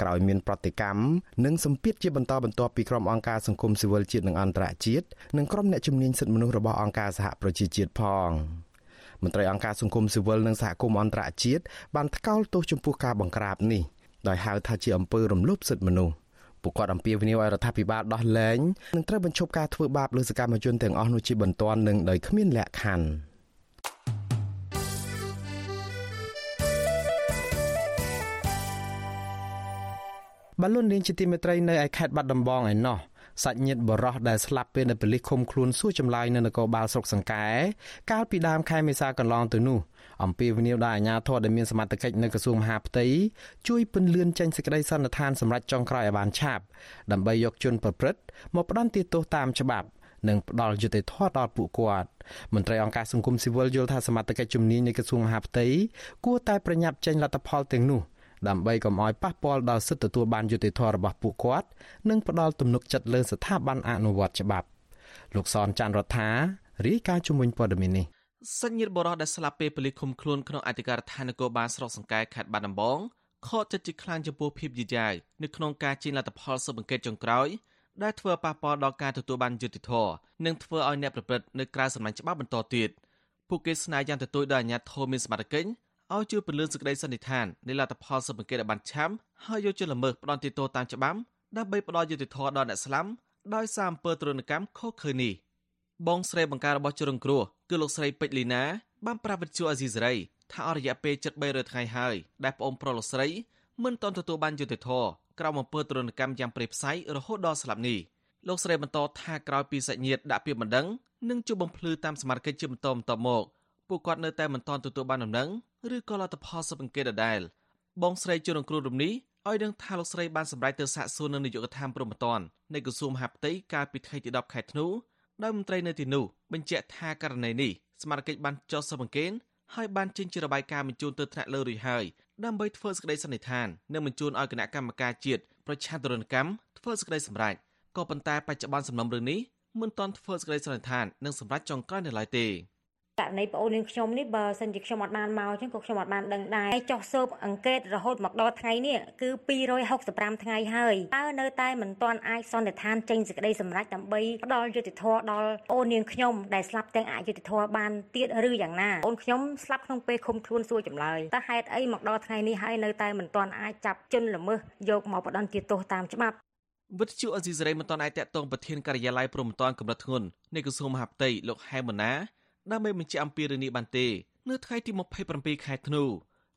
ក្រោយមានប្រតិកម្មនិងសម្ពាធជាបន្តបន្ទាប់ពីក្រុមអង្គការសង្គមស៊ីវិលជាតិនិងអន្តរជាតិនិងក្រុមអ្នកជំនាញសិទ្ធិមនុស្សរបស់អង្គការសហប្រជាជាតិផង។ មន្ត្រីអង្គការសង្គមស៊ីវិលនិងសហគមន៍អន្តរជាតិបានថ្កោលទោសចំពោះការបង្ក្រាបនេះដោយហៅថាជាអំពើរំលោភសិទ្ធិមនុស្សពួកគាត់អំពាវនាវឲ្យរដ្ឋាភិបាលដោះលែងនិងត្រូវបញ្ឈប់ការធ្វើបាបលើសកម្មជនទាំងអស់នោះជាបន្ទាន់និងដោយគ្មានលក្ខខណ្ឌបលូននាងជាទីមេត្រីនៅឯខេត្តបាត់ដំបងឯណោះ សាច់ញាតិបរោះដែលស្លាប់ពេលនៅប៉ូលីសឃុំខ្លួនសួរចម្លើយនៅនគរបាលស្រុកសង្កែកាលពីដើមខែមេសាកន្លងទៅនោះអំពីវិនិយោគដល់អាជ្ញាធរដែលមានសមត្ថកិច្ចនៅក្រសួងមហាផ្ទៃជួយពន្លឿនចេញសេចក្តីសន្និដ្ឋានសម្រាប់ចុងក្រោយឲ្យបានឆាប់ដើម្បីយកជនប្រព្រឹត្តមកផ្ដន្ទាទោសតាមច្បាប់និងផ្ដល់យុត្តិធម៌ដល់ពួកគាត់មន្ត្រីអង្គការសង្គមស៊ីវិលយល់ថាសមត្ថកិច្ចជំនាញនៃក្រសួងមហាផ្ទៃគួរតែប្រញាប់ចេញលទ្ធផលទាំងនោះ ដើម្បីកុំឲ្យប៉ះពាល់ដល់សិទ្ធិទទួលបានយុត្តិធម៌របស់ពួកគាត់និងផ្ដល់ទំនុកចិត្តលើស្ថាប័នអនុវត្តច្បាប់លោកសនច័ន្ទរដ្ឋារាយការណ៍ជំនួយព័ត៌មាននេះសញ្ញាបរោះដែលស្លាប់ពេលប៉ូលីសឃុំខ្លួនក្នុងអធិការដ្ឋាននគរបាលស្រុកសង្កែខេត្តបាត់ដំបងខកចិត្តជាខ្លាំងចំពោះភាពយឺតយ៉ាវនៅក្នុងការជិះលទ្ធផលស៊ើបអង្កេតចុងក្រោយដែលធ្វើប៉ះពាល់ដល់ការទទួលបានយុត្តិធម៌និងធ្វើឲ្យអ្នកប្រព្រឹត្តនៅក្រៅសំណាញ់ច្បាប់បន្តទៀតពួកគេស្នើយ៉ាងទទូចដល់អាជ្ញាធរមានសមត្ថកិច្ច ឲ្យជួយពន្លឿនសេចក្តីសន្និដ្ឋាននៃលទ្ធផលស៊ើបអង្កេតឲ្យបានឆាប់ហើយយកជនល្មើសផ្ដន់ទោសតាមច្បាប់ដើម្បីផ្ដល់យុត្តិធម៌ដល់អ្នកស្លាប់ដោយសារអំពើទរណកម្មខុសឃើញនេះបងស្រីបង្ការរបស់ជនរងគ្រោះគឺលោកស្រីពេជ្រលីណាបានប្រាប់វិទ្យុអាស៊ីសេរីថាអស់រយៈពេល73ថ្ងៃហើយដែលប្អូនប្រុសលោកស្រីមិនទាន់ទទួលបានយុត្តិធម៌ក្រោមអំពើទរណកម្មយ៉ាងព្រៃផ្សៃរហូតដល់ស្លាប់នេះលោកស្រីបន្តថាក្រោយពីសាច់ញាតិដាក់ពាក្យបណ្ដឹងនិងជួបបំភ្លឺតាមសមាជិកជាបន្តបន្ទាប់មក ពួកគាត់នៅតែមិនទាន់ទទួលបានដំណឹងឬក៏លទ្ធផលស៊ើបអង្កេតដដែលបងស្រីជនរងគ្រោះរំនេះឲ្យដឹងថាលោកស្រីបានសម្រេចទៅសាកសួរនៅនាយកដ្ឋានព្រំប្រទាននៃក្រសួងមហាផ្ទៃកាលពីថ្ងៃទី10ខែធ្នូដោយមន្ត្រីនៅទីនោះបញ្ជាក់ថាករណីនេះសមាជិកបានចុះស៊ើបអង្កេតហើយបានចេញជារបាយការណ៍បញ្ជូនទៅថ្នាក់លើរួចហើយដើម្បីធ្វើសេចក្តីសន្និដ្ឋាននិងបញ្ជូនឲ្យគណៈកម្មការជាតិប្រឆាំងទរណកម្មធ្វើសេចក្តីសម្រេចក៏ប៉ុន្តែបច្ចុប្បន្នសំណុំរឿងនេះមិនទាន់ធ្វើសេចក្តីសន្និដ្ឋាននិងសម្រេចចុងក្រោយនៅឡើយទេ ករណីប្អូននាងខ្ញុំនេះបើសិនជាខ្ញុំអត់បានមកអញ្ចឹងក៏ខ្ញុំអត់បានដឹងដែរចុះស៊ើបអង្កេតរហូតមកដល់ថ្ងៃនេះគឺ265ថ្ងៃហើយតើនៅតែមិនទាន់អាចសន្និដ្ឋានចេញសេចក្តីសម្រេចដើម្បីផ្ដល់យុត្តិធម៌ដល់ប្អូននាងខ្ញុំដែលស្លាប់ទាំងអយុត្តិធម៌បានទៀតឬយ៉ាងណាប្អូនខ្ញុំស្លាប់ក្នុងពេលឃុំខ្លួនសួរចម្លើយតើហេតុអីមកដល់ថ្ងៃនេះហើយនៅតែមិនទាន់អាចចាប់ជនល្មើសយកមកផ្ដន្ទាទោសតាមច្បាប់វិទ្យុអេស៊ីសរ៉ៃមិនទាន់អាចតាក់ទងប្រធានការិយាល័យព្រំតានកម្រិតធ្ងន់នៃក្រសួងមហាផ្ទៃលោកហែមម៉ាណា ដើម្បីបញ្ជាក់អំពីរឿងនេះបានទេនៅថ្ងៃទី27ខែធ្នូ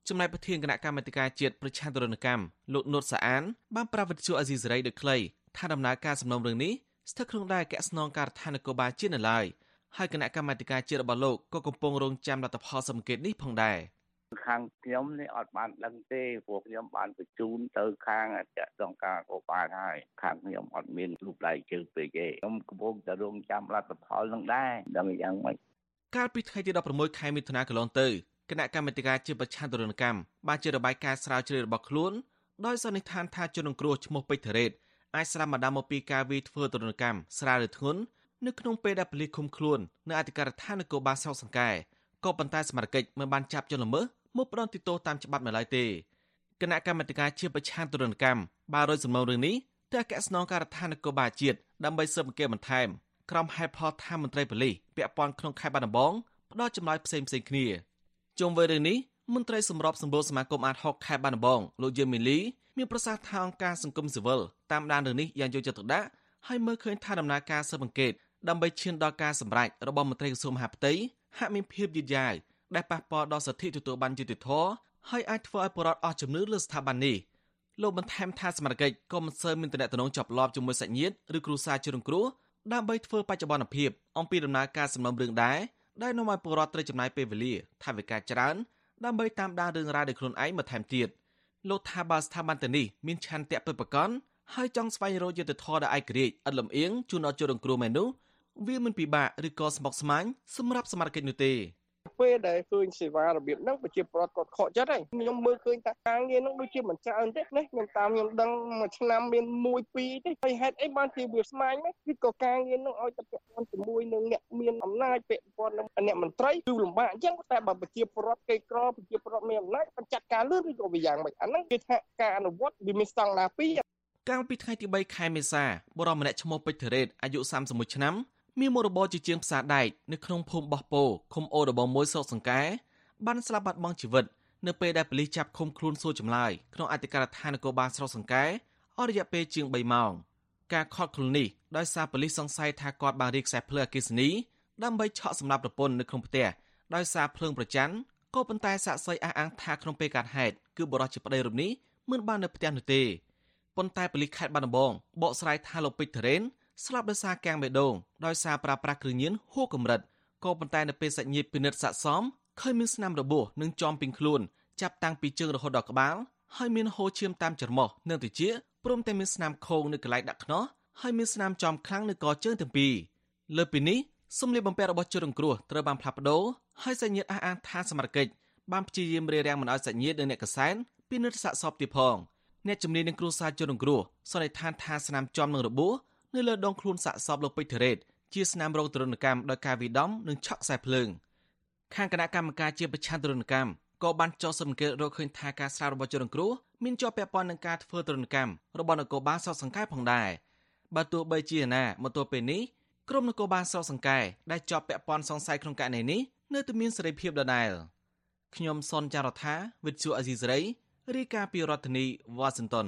ចំណែកប្រធានគណៈកម្មាធិការជាតិប្រឆាំងទរណកម្មលោកនុតសាអានបានប្រាប់វិទ្យុអាស៊ីសេរីដូចខ្លីថាដំណើរការសំណុំរឿងនេះស្ថិតក្នុងដែនអគ្គស្នងការដ្ឋាននគរបាលជាតិនៅឡើយហើយគណៈកម្មាធិការជាតិរបស់លោកក៏កំពុងរងចាំលទ្ធផលសម្ភារនេះផងដែរខាងខ្ញុំនេះអត់បានដឹងទេព្រោះខ្ញុំបានបញ្ជូនទៅខាងអគ្គស្នងការកោបាលហើយខាងខ្ញុំអត់មានរូបដៃជើងពេកទេខ្ញុំកំពុងតែរងចាំលទ្ធផលនឹងដែរដឹងយ៉ាងម៉េច កាលពីថ្ងៃទី16ខែមិថុនាកន្លងទៅគណៈកម្មាធិការជាប្រឆាំងទរណកម្មបានជារបាយការណ៍ស្រាវជ្រាវរបស់ខ្លួនដោយសន្និដ្ឋានថាជនរងគ្រោះឈ្មោះពេជ្រធរ៉េតអាចស្លាប់ម្ដងមកពីការវាយធ្វើទរណកម្មស្រាលឬធ្ងន់នៅក្នុងពេលដែលប៉ូលីសឃុំខ្លួននៅអធិការដ្ឋាននគរបាលស្រុកសង្កែក៏ប៉ុន្តែសមត្ថកិច្ចមិនបានចាប់ជនល្មើសមកផ្ដន់ទោសតាមច្បាប់នៅឡើយទេគណៈកម្មាធិការជាប្រឆាំងទរណកម្មបានរយសំណុំរឿងនេះទៅអគ្គស្នងការដ្ឋាននគរបាលជាតិដើម្បីស៊ើបអង្កេតបន្ថែម ក្រុមហេតុផលថាមន្ត្រីប៉ូលីសពាក់ព័ន្ធក្នុងខេត្តបាត់ដំបងផ្ដល់ចម្លើយផ្សេងផ្សេងគ្នាជុំវិញរឿងនេះមន្ត្រីសម្របសម្រួលសមាគមអាត60ខេត្តបាត់ដំបងលោកយឹមមីលីមានប្រសាសន៍ថាអង្គការសង្គមស៊ីវិលតាមដានរឿងនេះយ៉ាងយកចិត្តទុកដាក់ហើយមើលឃើញថាដំណើរការស៊ើបអង្កេតដើម្បីឈានដល់ការសម្រេចរបស់មន្ត្រីក្រសួងមហាផ្ទៃហាក់មានភាពយឺតយ៉ាវដែលប៉ះពាល់ដល់សិទ្ធិទទួលបានយុត្តិធម៌ហើយអាចធ្វើឲ្យប្រជាពលរដ្ឋអស់ជំនឿលើស្ថាប័ននេះលោកបន្ថែមថាសមត្ថកិច្ចក៏មិនសូវមានតំណែងជាប់លាប់ជាមួយសាច់ញាតិឬគ្រួសារជនរងគ្រោះ ដើម្បីធ្វើបច្ចុប្បន្នភាពអំពីដំណើរការសំណុំរឿងដែរដែលនាំឲ្យពលរដ្ឋត្រូវចំណាយពេលវេលាថវិកាច្រើនដើម្បីតាមដានរឿងរ៉ាវដោយខ្លួនឯងបន្ថែមទៀតលោកថាបើស្ថាប័នទៅនេះមានឆន្ទៈពិតប្រាកដហើយចង់ស្វែងរកយុត្តិធម៌ដល់ឯករាជ្យឥតលំអៀងជូនដល់ជនរងគ្រោះមែននោះវាមិនពិបាកឬក៏ស្មុគស្មាញសម្រាប់សមាជិកនោះទេ ពេលដែលឃើញសេវារបៀបហ្នឹងប្រជាពលរដ្ឋគាត់ខកចិត្តហើយខ្ញុំមើលឃើញថាការងារហ្នឹងដូចជាមិនច្រើនទេណាខ្ញុំតាមខ្ញុំដឹងមួយឆ្នាំមាន1 2ទេហើយហេតុអីបានជាវាស្មាញណាគឺក៏ការងារហ្នឹងឲ្យតែពាក់ព័ន្ធជាមួយនឹងអ្នកមានអំណាចពាក់ព័ន្ធនឹងអ្នកមន្ត្រីគឺលំបាកអញ្ចឹងតែបើប្រជាពលរដ្ឋគេក្រប្រជាពលរដ្ឋមានអំណាចបញ្ចាត់ការលឿនឬក៏វាយ៉ាងម៉េចអាហ្នឹងគឺថាការអនុវត្តវាមានស្តង់ដារពីរកាលពីថ្ងៃទី3ខែមេសាបរិមម្នាក់ឈ្មោះពេជ្រធរ៉េតអាយុ31ឆ្នាំ មានមុខរបរជាជាងផ្សារដែកនៅក្នុងភូមិបោះពោឃុំអូរដបងមួយស្រុកសង្កែបានស្លាប់បាត់បង់ជីវិតនៅពេលដែលប៉ូលីសចាប់ឃុំខ្លួនសួរចម្លើយក្នុងអធិការដ្ឋាននគរបាលស្រុកសង្កែអស់រយៈពេលជាង3ម៉ោងការខកខ្លួននេះដោយសារប៉ូលីសសង្ស័យថាគាត់បានរៀបខ្សែភ្លើងអគ្គិសនីដើម្បីឆក់សម្លាប់ប្រពន្ធនៅក្នុងផ្ទះដោយសារភ្លើងប្រច័ណ្ឌក៏ប៉ុន្តែសាកសីអះអាងថាក្នុងពេលកើតហេតុគឺបរិសុទ្ធជាប្តីរូបនេះមិនបាននៅផ្ទះនោះទេប៉ុន្តែប៉ូលីសខេត្តបាត់ដំបងបកស្រាយថាលោកពេជ្រធរ៉េន ស្លាប់ដោយសារកាំងបេះដូងដោយសារប្រើប្រាស់គ្រឿងញៀនហួសកម្រិតក៏ប៉ុន្តែនៅពេលសាច់ញាតិពិនិត្យសាកសមឃើញមានស្នាមរបួសនិងចំពីងខ្លួនចាប់តាំងពីជើងរហូតដល់ក្បាលហើយមានហូរឈាមតាមច្រមុះនិងត្រចៀកព្រមទាំងមានស្នាមខូងនៅកន្លែងដាក់ខ្នោះហើយមានស្នាមចំខ្លាំងនៅកជើងទាំងពីរលើពីនេះសម្លៀកបំពាក់របស់ជនរងគ្រោះត្រូវបានផ្លាស់ប្ដូរហើយសាច់ញាតិអះអាងថាសមត្ថកិច្ចបានព្យាយាមរារាំងមិនឲ្យសាច់ញាតិនិងអ្នកកសែនពិនិត្យសាកសពទៀតផងអ្នកជំនាញនឹងគ្រួសារជនរងគ្រោះសន្និដ្ឋានថាស្នាមចំនឹងរបួស នៅលើដងខ្លួនសាកសពលោកពេជ្រធរ៉េតជាស្នាមរោគទរណកម្មដោយការវិដំនិងឆក់ខ្សែភ្លើងខាងគណៈកម្មការជាប្រឆាំងទរណកម្មក៏បានចោទសង្កេតរកឃើញថាការស្រាវរបស់ជនរងគ្រោះមានជាប់ពាក់ព័ន្ធនឹងការធ្វើទរណកម្មរបស់នគរបាលសោកសង្កែផងដែរបើទោះបីជាណាមកទល់ពេលនេះក្រុមនគរបាលសោកសង្កែដែលជាប់ពាក់ព័ន្ធសង្ស័យក្នុងករណីនេះនៅតែមានសេរីភាពដដែលខ្ញុំសនចាររថាវិទ្យុអេស៊ីសរ៉ៃរាយការណ៍ពីរដ្ឋធានីវ៉ាស៊ីនតោន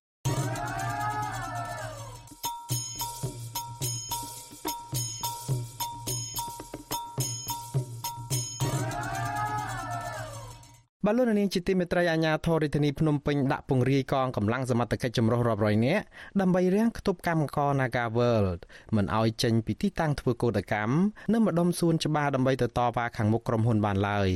បលូននាងជាទីមេត្រីអាញាធរិធានីភ្នំពេញដាក់ពង្រាយកងកម្លាំងសមត្ថកិច្ចចម្រុះរាប់រយនាក់ដើម្បីរាំងខ្ទប់កម្មករ Naga World មិនឲ្យចេញពីទីតាំងធ្វើកោតកម្មនៅម្ដុំសួនច្បារដើម្បីទៅតវ៉ាខាងមុខក្រុមហ៊ុនបានឡើយ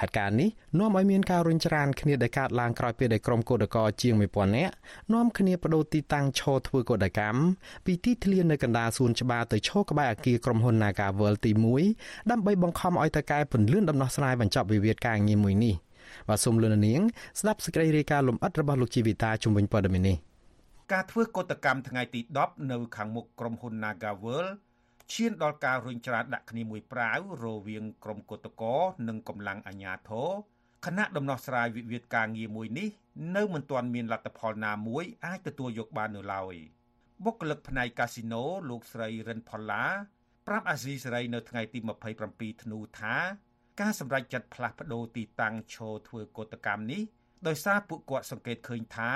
ហេតុការណ៍នេះនាំឲ្យមានការរុញច្រានគ្នាដែលកើតឡើងក្រោយពេលដែលក្រុមកោតក្រជាង1000នាក់នាំគ្នាបដូរទីតាំងឈរធ្វើកោតកម្មពីទីធ្លានៅកណ្ដាលសួនច្បារទៅឈរក្បែរអគារក្រុមហ៊ុន Naga World ទី1ដើម្បីបង្ខំឲ្យតកែពន្លឿនដំណោះស្រាយបញ្ចប់វិវាទការងារមួយនេះ បាទសូមលន់នាងស្ដាប់សេចក្តីរាយការណ៍លម្អិតរបស់លោកជីវិតាជំវិញព័ត៌មាននេះការធ្វើកតកម្មថ្ងៃទី10នៅខាងមុខក្រុមហ៊ុន Nagavel ឈានដល់ការរុញច្រានដាក់គ្នាមួយប្រាវរវាងក្រុមកតកនិងកម្លាំងអាជ្ញាធរគណៈដំណោះស្រាយវិវាទការងារមួយនេះនៅមិនទាន់មានលទ្ធផលណាមួយអាចទទួលយកបាននៅឡើយបុគ្គលិកផ្នែកកាស៊ីណូលោកស្រីរិនផល្លាប្រាប់អាស៊ីសេរីនៅថ្ងៃទី27ធ្នូថា ការសម្រេចចិត្តផ្លាស់ប្តូរទីតាំងឈរធ្វើកោតកម្មនេះដោយសារពួកគាត់សង្កេតឃើញថា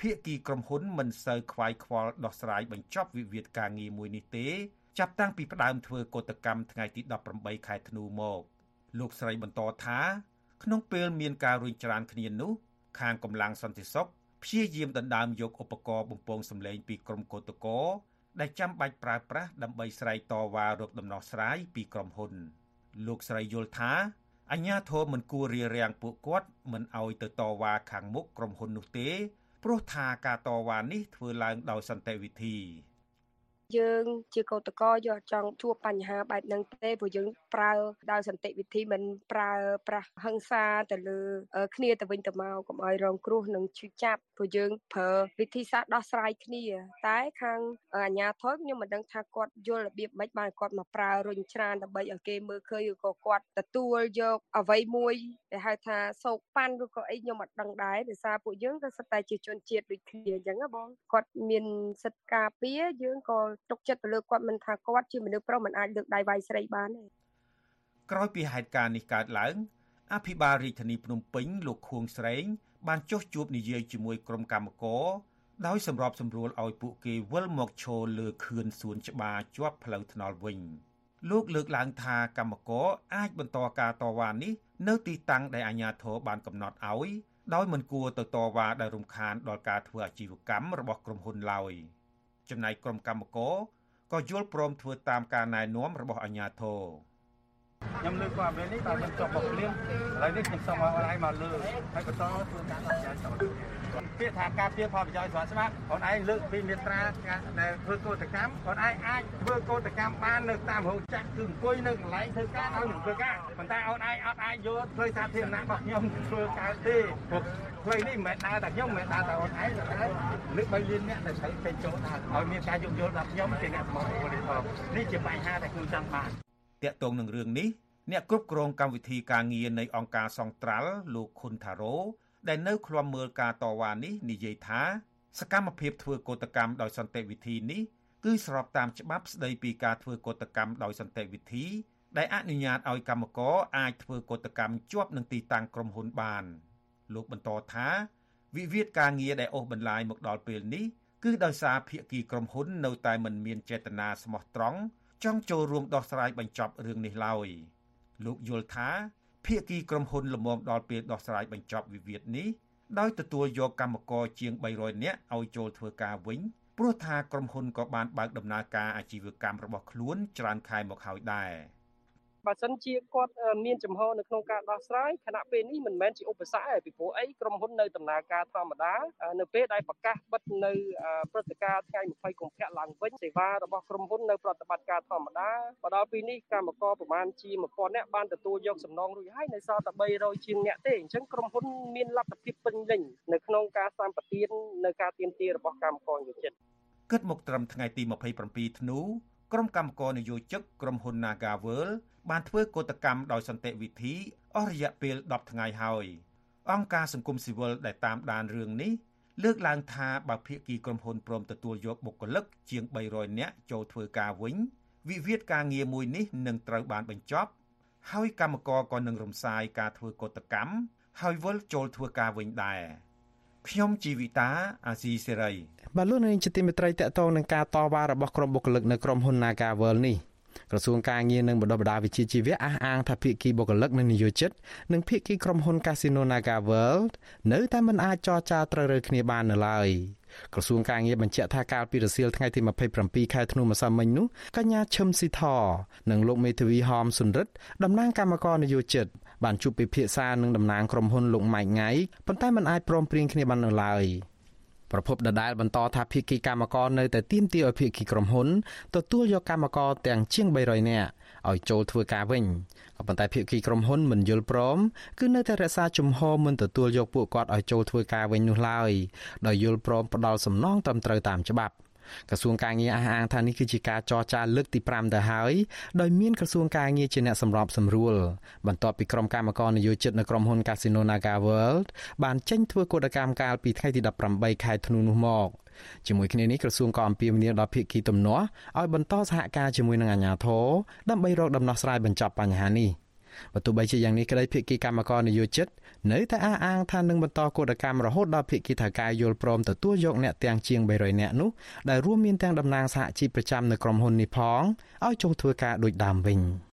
ភាគីក្រុមហ៊ុនមិនសូវខ្វាយខ្វល់ដោះស្រាយបញ្ចប់វិវាទការងារមួយនេះទេ ចាប់តាំងពីផ្ដើមធ្វើកោតកម្មថ្ងៃទី18ខែធ្នូមកលោកស្រីបន្តថាក្នុងពេលមានការរុញច្រានគ្នានោះខាងកម្លាំងសន្តិសុខព្យាយាមដណ្ដើមយកឧបករណ៍បំពងសម្លេងពីក្រុមកោតក្រដែលចាំបាច់ប្រើប្រាស់ដើម្បីស្រែកតវ៉ារកដំណោះស្រាយពីក្រុមហ៊ុន លោកស្រីយល់ថាអញ្ញាធមមិនគួររារាំងពួកគាត់មិនឲ្យទៅតវ៉ាខាងមុខក្រុមហ៊ុននោះទេព្រោះថាការតវ៉ានេះធ្វើឡើងដោយសន្តិវិធី យើងជាកោតក្រយើងអត់ចង់ជួបបញ្ហាបែបហ្នឹងទេព្រោះយើងប្រើដោយសន្តិវិធីមិនប្រើប្រាស់ហិង្សាទៅលើគ្នាទៅវិញទៅមកកុំឲ្យរងគ្រោះនិងឈឺចាប់ព្រោះយើងប្រើវិធីសាស្ត្រដោះស្រាយគ្នា តែខាងអាជ្ញាធរខ្ញុំមិនដឹងថាគាត់យល់របៀបម៉េចបានគាត់មកប្រើរុញច្រានដើម្បីឲ្យគេមើលឃើញឬក៏គាត់ទទួលយកអ្វីមួយដែលហៅថាសោកប៉ាន់ឬក៏អីខ្ញុំអត់ដឹងដែរដោយសារពួកយើងក៏សិតតែជាជនជាតិដូចគ្នាអញ្ចឹងណាបងគាត់មានសិទ្ធិការពារយើងក៏ទុកចិត្តទៅលើគាត់មិនថាគាត់ជាមនុស្សប្រុសមិនអាចលើកដៃវាយស្រីបានទេក្រោយពីហេតុការណ៍នេះកើតឡើង អភិបាលរាជធានីភ្នំពេញលោកខួងស្រេង បានចុះជួបនិយាយជាមួយក្រុមកម្មករដោយសម្របសម្រួលឲ្យពួកគេវិលមកឈរលើខឿនសួនច្បារជាប់ផ្លូវថ្នល់វិញលោកលើកឡើងថាកម្មករអាចបន្តការតវ៉ានេះនៅទីតាំងដែលអាជ្ញាធរបានកំណត់ឲ្យដោយមិនគួរទៅតវ៉ាដែលរំខានដល់ការធ្វើអាជីវកម្មរបស់ក្រុមហ៊ុនឡើយ។ ចំណែកក្រុមកម្មករក៏យល់ព្រមធ្វើតាមការណែនាំរបស់អាជ្ញាធរខ្ញុំលើកគាត់ពេលនេះតើខ្ញុំចង់បកលៀងឥឡូវនេះខ្ញុំសូមឲ្យអូនឯងមកលើហើយបន្តធ្វើការអភិបាលត ពាក្យថាការពៀផលប្រយោជន៍ស្វាស្មាតអូនឯងលើកពីមេត្រាដែលធ្វើកោតកម្មអូនឯងអាចធ្វើកោតកម្មបាននៅតាមរោងចក្រគឺអង្គុយនៅកន្លែងធ្វើការឲ្យនឹងធ្វើការប៉ុន្តែអូនឯងអត់អាចយកធ្វើសាធារណៈរបស់ខ្ញុំធ្វើកើតទេព្រោះផ្លូវនេះមិនមែនដើរតែខ្ញុំមិនមែនដើរតែអូនឯងតែលើកបីលានអ្នកដែលត្រូវពេញចូលដើរឲ្យមានការយោគយល់ដល់ខ្ញុំជាអ្នកសមត្ថផលផងនេះជាបញ្ហាដែលខ្ញុំចង់បានតាក់ទងនឹងរឿងនេះអ្នកគ្រប់គ្រងកម្មវិធីការងារនៃអង្គការសង្ត្រាល់លោកខុនថារ៉ូ ដែលនៅឃ្លាំមើលការតវ៉ានេះនិយាយថា សកម្មភាពធ្វើកោតកម្មដោយសន្តិវិធីនេះគឺស្របតាមច្បាប់ស្តីពីការធ្វើកោតកម្មដោយសន្តិវិធីដែលអនុញ្ញាតឲ្យកម្មករអាចធ្វើកោតកម្មជាប់នឹងទីតាំងក្រុមហ៊ុនបានលោកបន្តថាវិវាទការងារដែលអូសបន្លាយមកដល់ពេលនេះគឺដោយសារភាគីក្រុមហ៊ុននៅតែមិនមានចេតនាស្មោះត្រង់ចង់ចូលរួមដោះស្រាយបញ្ចប់រឿងនេះឡើយលោកយល់ថា ភាគីក្រុមហ៊ុនលំមដល់ពេលដោះស្រាយបញ្ចប់វិវាទនេះដោយទទួលយកកម្មករជាង300នាក់ឲ្យចូលធ្វើការវិញព្រោះថាក្រុមហ៊ុនក៏បានបើកដំណើរការអាជីវកម្មរបស់ខ្លួនច្រើនខែមកហើយដែរ។ បើសិនជាគាត់មានចំហនៅក្នុងការដោះស្រាយខណៈពេលនេះមិនមែនជាឧបសគ្គទេពីព្រោះអីក្រុមហ៊ុននៅដំណើរការធម្មតានៅពេលដែលប្រកាសបិទនៅព្រឹត្តិការណ៍ថ្ងៃ20កុម្ភៈឡើងវិញសេវារបស់ក្រុមហ៊ុននៅប្រតិបត្តិការធម្មតាមកដល់ពេលនេះកម្មករប្រមាណជា1000នាក់បានទទួលយកសំណងរួចហើយនៅសល់តែ300ជាងនាក់ទេអញ្ចឹងក្រុមហ៊ុនមានលទ្ធភាពពេញលេញនៅក្នុងការសម្បទាននៅការទៀមទារបស់កម្មករយោជិតគិតមកត្រឹមថ្ងៃទី27ធ្នូ ក្រុមកម្មករនយោជិកក្រុមហ៊ុន Nagaworld បានធ្វើកោតកម្មដោយសន្តិវិធីអស់រយៈពេល10ថ្ងៃហើយអង្គការសង្គមស៊ីវិលដែលតាមដានរឿងនេះលើកឡើងថាបើភាគីក្រុមហ៊ុនព្រមទទួលយកបុគ្គលិកជាង300នាក់ចូលធ្វើការវិញវិវាទការងារមួយនេះនឹងត្រូវបានបញ្ចប់ ហើយកម្មករក៏នឹងរំសាយការធ្វើកោតកម្មហើយវិលចូលធ្វើការវិញដែរ ខ្ញុំជីវិតាអាស៊ីសេរីបាទលោកនាងជាទីមេត្រីតកតងនឹងការតវ៉ារបស់ក្រុមបុគ្គលិកនៅក្រុមហ៊ុន Nagavel នេះក្រសួងការងារនិងបណ្ដុះបណ្ដាលវិជ្ជាជីវៈអះអាងថាភាគីបុគ្គលិកនិងនិយោជិតនិងភាគីក្រុមហ៊ុន Casino Naga World នៅតែមិនអាចចរចាត្រូវរើគ្នាបាននៅឡើយក្រសួងការងារបញ្ជាក់ថាកាលពីរសៀលថ្ងៃទី27ខែធ្នូម្សិលមិញនោះកញ្ញាឈឹមស៊ីធនិងលោកមេធាវីហមសុនរិទ្ធតំណាងគណៈកម្មការនយោជិត បានជួបពិភាក្សានឹងតំណាងក្រុមហ៊ុនលោកម៉ៃង៉ៃប៉ុន្តែមិនអាចព្រមព្រៀងគ្នាបាននៅឡើយ។ប្រពន្ធដដែលបន្តថាភាគីកម្មករនៅតែទាមទារឲ្យភាគីក្រុមហ៊ុនទទួលយកកម្មករទាំងជាង300នាក់ឲ្យចូលធ្វើការវិញក៏ប៉ុន្តែភាគីក្រុមហ៊ុនមិនយល់ព្រមគឺនៅតែរក្សាជំហរមិនទទួលយកពួកគាត់ឲ្យចូលធ្វើការវិញនោះឡើយដោយយល់ព្រមផ្ដាល់សំណងត្រឹមត្រូវតាមច្បាប់ ក្រសួងការងារអះអាងថានេះគឺជាការចរចាលើកទី5ទៅហើយដោយមានក្រសួងការងារជាអ្នកសម្របសម្រួលបន្ទាប់ពីក្រុមកម្មការនយោជិតនៅក្រុមហ៊ុន Casino Naga World បានចេញធ្វើកោតកម្មកាលពីថ្ងៃទី18ខែធ្នូនោះមកជាមួយគ្នានេះក្រសួងក៏អំពាវនាវដល់ភាគីទំនាស់ឲ្យបន្តសហការជាមួយនឹងអាជ្ញាធរដើម្បីរកដំណោះស្រាយបញ្ចប់បញ្ហានេះ បើទោះបីជាយ៉ាងនេះក្តីភាគីកម្មករនយោជិតនៅតែអះអាងថានឹងបន្តកោតកម្មរហូតដល់ភាគីថៅកែយល់ព្រមទទួលយកអ្នកទាំងជាង300នាក់នោះដែលរួមមានទាំងតំណាងសហជីពប្រចាំនៅក្រុមហ៊ុននេះផងឲ្យចុះធ្វើការដូចដើមវិញ។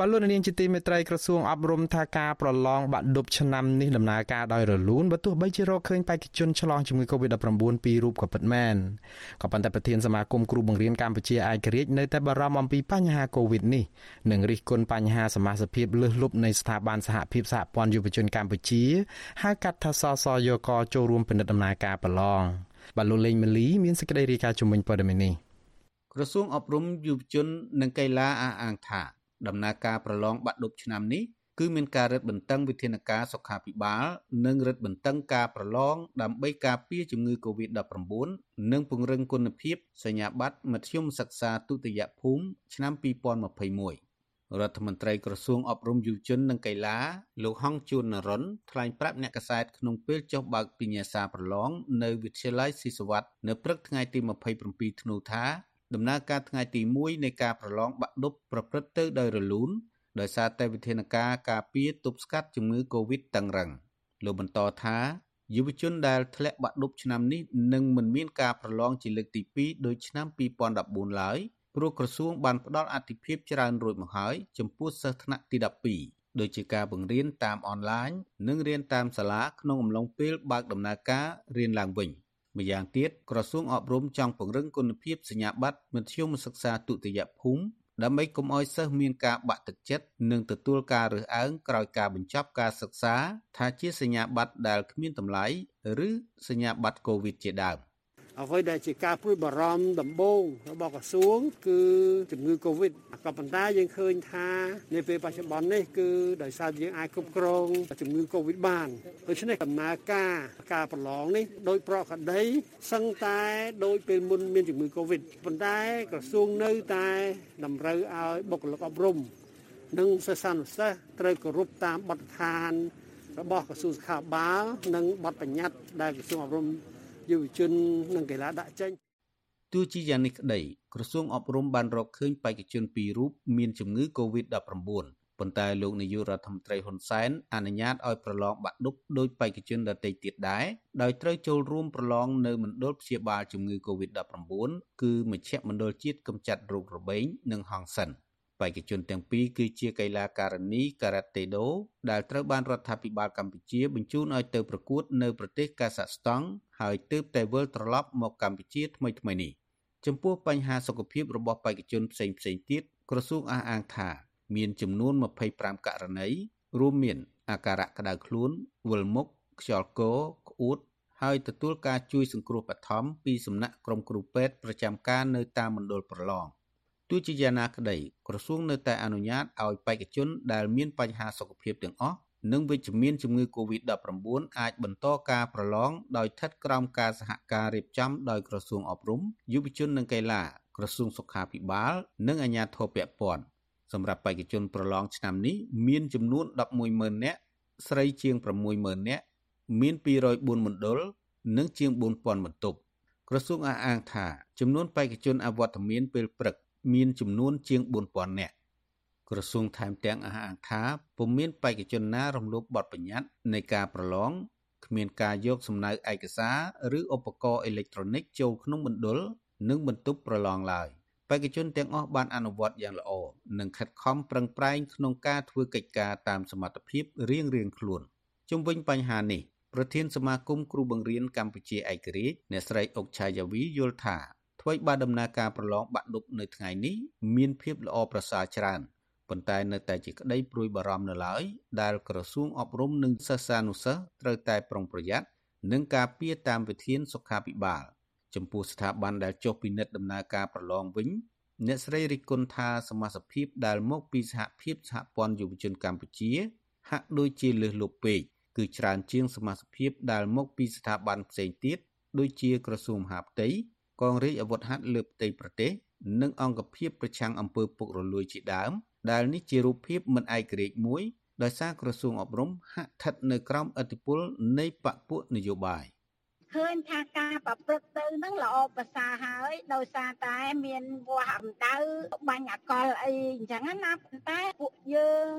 បាទលោកនាងជាទីមេត្រីក្រសួងអប់រំថាការប្រឡងបាក់ឌុបឆ្នាំនេះដំណើរការដោយរលូនបើទោះបីជារកឃើញបេក្ខជនឆ្លងជំងឺ Covid-19 ពីររូបក៏ពិតមែនក៏ប៉ុន្តែប្រធានសមាគមគ្រូបង្រៀនកម្ពុជាឯករាជ្យនៅតែបារម្ភអំពីបញ្ហា Covid នេះនិងរិះគន់បញ្ហាសមាជិកលើសលប់នៃស្ថាប័នសហភាពសហព័ន្ធយុវជនកម្ពុជាហៅកាត់ថាសសយកចូលរួមពិនិត្យដំណើរការប្រឡងបាទលោកលេងម៉ាលីមានសេចក្តីរាយការណ៍ជំវិញព័ត៌មាននេះក្រសួងអប់រំយុវជននិងកីឡាអះអាងថា ដំណើរការប្រឡងបាក់ឌុបឆ្នាំនេះគឺមានការរឹតបន្តឹងវិធានការសុខាភិបាល និងរឹតបន្តឹងការប្រឡងដើម្បីការពារជំងឺ Covid-19 និងពង្រឹងគុណភាពសញ្ញាបត្រមធ្យមសិក្សាទុតិយភូមិឆ្នាំ2021រដ្ឋមន្ត្រីក្រសួងអប់រំយុវជននិងកីឡាលោកហងជួននរុនថ្លែងប្រាប់អ្នកកសែតក្នុងពេលចុះបើកពិញ្ញាសាប្រឡងនៅវិទ្យាល័យស៊ីសវត្តនៅព្រឹកថ្ងៃទី27ធ្នូថា ដំណើរការថ្ងៃទី1នៃការប្រឡងបាក់ឌុបប្រព្រឹត្តទៅដោយរលូនដោយសារតែវិធានការការពារទប់ស្កាត់ជំងឺ Covid តឹងរឹងលោកបន្តថាយុវជនដែលធ្លាក់បាក់ឌុបឆ្នាំនេះនឹងមិនមានការប្រឡងជាលើកទី2ដូចឆ្នាំ2014ឡើយព្រោះក្រសួងបានផ្ដល់អធិភាពច្រើនរួចមកហើយចំពោះសិស្សថ្នាក់ទី12ដូចជាការបង្រៀនតាមអនឡាញនិងរៀនតាមសាលាក្នុងអំឡុងពេលបើកដំណើរការរៀនឡើងវិញ។ ម្យ៉ាងទៀតក្រសួងអប់រំចង់ពង្រឹងគុណភាពសញ្ញាបត្រមធ្យមសិក្សាទុតិយភូមិដើម្បីកុំឲ្យសិស្សមានការបាក់ទឹកចិត្តនិងទទួលការរើសអើងក្រោយការបញ្ចប់ការសិក្សា ថាជាសញ្ញាបត្រដែលគ្មានតម្លៃឬសញ្ញាបត្រកូវីដជាដើម។ អ្វីដែលជាការព្រួយបារម្ភដំបូងរបស់ក្រសួង គឺជំងឺ Covid ក៏ប៉ុន្តែយើងឃើញថានៅពេលបច្ចុប្បន្ននេះគឺដោយសារយើងអាចគ្រប់គ្រងជំងឺ Covid បានដូច្នេះដំណើរការការប្រឡងនេះដោយប្រកដីសឹងតែដោយពេលមុនមានជំងឺ Covid ប៉ុន្តែក្រសួងនៅតែតម្រូវឲ្យបុគ្គលិកអប់រំនិងសិស្សានុសិស្សត្រូវគោរពតាមបទដ្ឋានរបស់ក្រសួងសុខាភិបាលនិងបទបញ្ញត្តិដែលក្រសួងអប់រំ យុវជននិងកីឡាដាក់ចេញទោះជាយ៉ាងនេះក្តីក្រសួងអប់រំបានរកឃើញបេក្ខជនពីររូបមានជំងឺ Covid-19 ប៉ុន្តែលោកនាយករដ្ឋមន្ត្រីហ៊ុនសែនអនុញ្ញាតឲ្យប្រឡងបាក់ឌុបដោយបេក្ខជនដទៃទៀតដែរដោយត្រូវចូលរួមប្រឡងនៅមណ្ឌលព្យាបាលជំងឺ Covid-19 គឺមជ្ឈមណ្ឌលជាតិកម្ចាត់រោគរបេងនិងហង្សិន។ បេក្ខជនទាំងពីរគឺជាកីឡាការិនីការ៉ាតេដូ ដែលត្រូវបានរដ្ឋាភិបាលកម្ពុជាបញ្ជូនឲ្យទៅប្រកួតនៅប្រទេសកាសាក់ស្តង់ហើយទើបតែវិលត្រឡប់មកកម្ពុជាថ្មីថ្មីនេះចំពោះបញ្ហាសុខភាពរបស់បេក្ខជនផ្សេងផ្សេងទៀតក្រសួងអះអាងថាមានចំនួន25ករណីរួមមានអាការៈក្តៅខ្លួនវិលមុខខ្យល់កក្អួតហើយទទួលការជួយសង្គ្រោះបឋមពីសំណាក់ក្រុមគ្រូពេទ្យប្រចាំការនៅតាមមណ្ឌលប្រឡង ទោះជាយ៉ាងណាក្តីក្រសួងនៅតែអនុញ្ញាតឲ្យបេក្ខជនដែលមានបញ្ហាសុខភាពទាំងអស់និងវិជ្ជមានជំងឺ Covid-19 អាចបន្តការប្រឡងដោយស្ថិតក្រោមការសហការរៀបចំដោយក្រសួងអប់រំយុវជននិងកីឡាក្រសួងសុខាភិបាលនិងអាជ្ញាធរពាក់ព័ន្ធសម្រាប់បេក្ខជនប្រឡងឆ្នាំនេះមានចំនួន110,000នាក់ស្រីជាង60000នាក់មាន204មណ្ឌលនិងជាង4000បន្ទប់ក្រសួងអះអាងថាចំនួនបេក្ខជនអវត្តមានពេលព្រឹក មានចំនួនជាង4000នាក់ក្រសួងថែមទាំងអះអាងថាពុំមានបេក្ខជនណារំលោភបទបញ្ញត្តិនៃការប្រឡងគ្មានការយកសំណៅឯកសារឬឧបករណ៍អេឡិចត្រូនិកចូលក្នុងមណ្ឌលនិងបន្ទប់ប្រឡងឡើយបេក្ខជនទាំងអស់បានអនុវត្តយ៉ាងល្អនិងខិតខំប្រឹងប្រែងក្នុងការធ្វើកិច្ចការតាមសមត្ថភាពរៀងៗខ្លួនជុំវិញបញ្ហានេះប្រធានសមាគមគ្រូបង្រៀនកម្ពុជាឯករាជ្យអ្នកស្រីអុកឆាយាវីយល់ថា អ្វីបើដំណើរការប្រឡងបាក់ឌុបនៅថ្ងៃនេះមានភាពល្អប្រសើរច្រើនប៉ុន្តែនៅតែជាក្តីព្រួយបារម្ភនៅឡើយដែលក្រសួងអប់រំនិងសិស្សានុសិស្សត្រូវតែប្រុងប្រយ័ត្ននិងការពារតាមវិធានសុខាភិបាលចំពោះស្ថាប័នដែលចុះពិនិត្យដំណើរការប្រឡងវិញអ្នកស្រីរិទ្ធគុណថាសមាជិកភាពដែលមកពីសហភាពសហព័ន្ធយុវជនកម្ពុជា ហាក់ដូចជាលើសលប់ពេកគឺច្រើនជាងសមាជិកភាពដែលមកពីស្ថាប័នផ្សេងទៀតដូចជាក្រសួងមហាផ្ទៃ កងរាជអាវុធហត្ថលើផ្ទៃប្រទេសនិងអង្គភាពប្រឆាំងអំពើពុករលួយជាដើមដែលនេះជារូបភាពមិនឯករាជ្យមួយដោយសារក្រសួងអប់រំហាក់ស្ថិតនៅក្រោមឥទ្ធិពលនៃបកពួកនយោបាយ ឃើញថាការប្រព្រឹត្តទៅនឹងល្អប្រសើរហើយដោយសារតែមានវាស់អណ្ដៅបាញ់អកលអីអញ្ចឹងណាប៉ុន្តែពួកយើង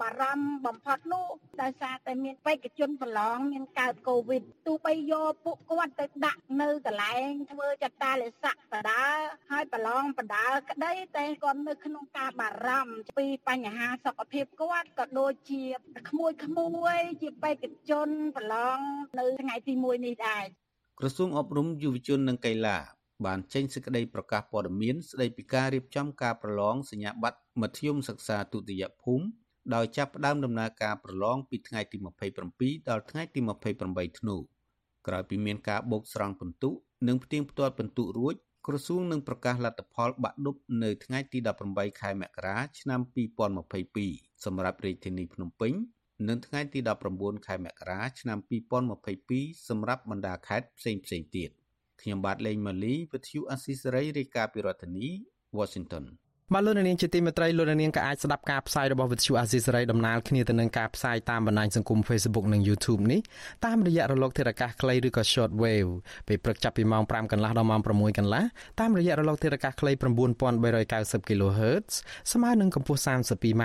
បារម្ភបំផុតនោះដោយសារតែមានបេក្ខជនប្រឡងមានកើតកូវីដទោះបីយកពួកគាត់ទៅដាក់នៅកន្លែងធ្វើចតាលិស័កបដាហើយប្រឡងបដាក្តីតែគាត់នៅក្នុងការបារម្ភពីបញ្ហាសុខភាពគាត់ក៏ដូចជាក្មួយក្មួយជាបេក្ខជនប្រឡងនៅថ្ងៃទី1នេះដែរ ក្រសួងអប់រំយុវជននិងកីឡាបានចេញសេចក្តីប្រកាសព័ត៌មានស្តីពីការរៀបចំការប្រឡងសញ្ញាបត្រមធ្យមសិក្សាទុតិយភូមិដោយចាប់ផ្ដើមដំណើរការប្រឡងពីថ្ងៃទី27ដល់ថ្ងៃទី28ធ្នូក្រោយពីមានការបូកស្រង់ពិន្ទុនិងផ្ទៀងផ្ទាត់ពិន្ទុរួចក្រសួងនឹងប្រកាសលទ្ធផលបាក់ឌុបនៅថ្ងៃទី18ខែមករាឆ្នាំ2022សម្រាប់រាជធានីភ្នំពេញ និងថ្ងៃទី19ខែមករាឆ្នាំ2022សម្រាប់បណ្ដាខេត្តផ្សេងៗទៀតខ្ញុំបាទលេងម៉ាលីវិទ្យុអស៊ីសេរីរាយការណ៍ពីរដ្ឋធានី Washington បាទលោកនាងជាទីមេត្រីលោកនាងក៏អាចស្ដាប់ការផ្សាយរបស់វិទ្យុអាស៊ីសេរីដំណើរគ្នាទៅនឹងការផ្សាយតាមបណ្ដាញសង្គម Facebook និង YouTube នេះតាមរយៈរលកធារកាសខ្លីឬក៏ Short Wave ពេលព្រឹកចាប់ពីម៉ោង5កន្លះដល់ម៉ោង6កន្លះតាមរយៈរលកធារកាសខ្លី9390 kHz ស្មើនឹងកម្ពស់ 32m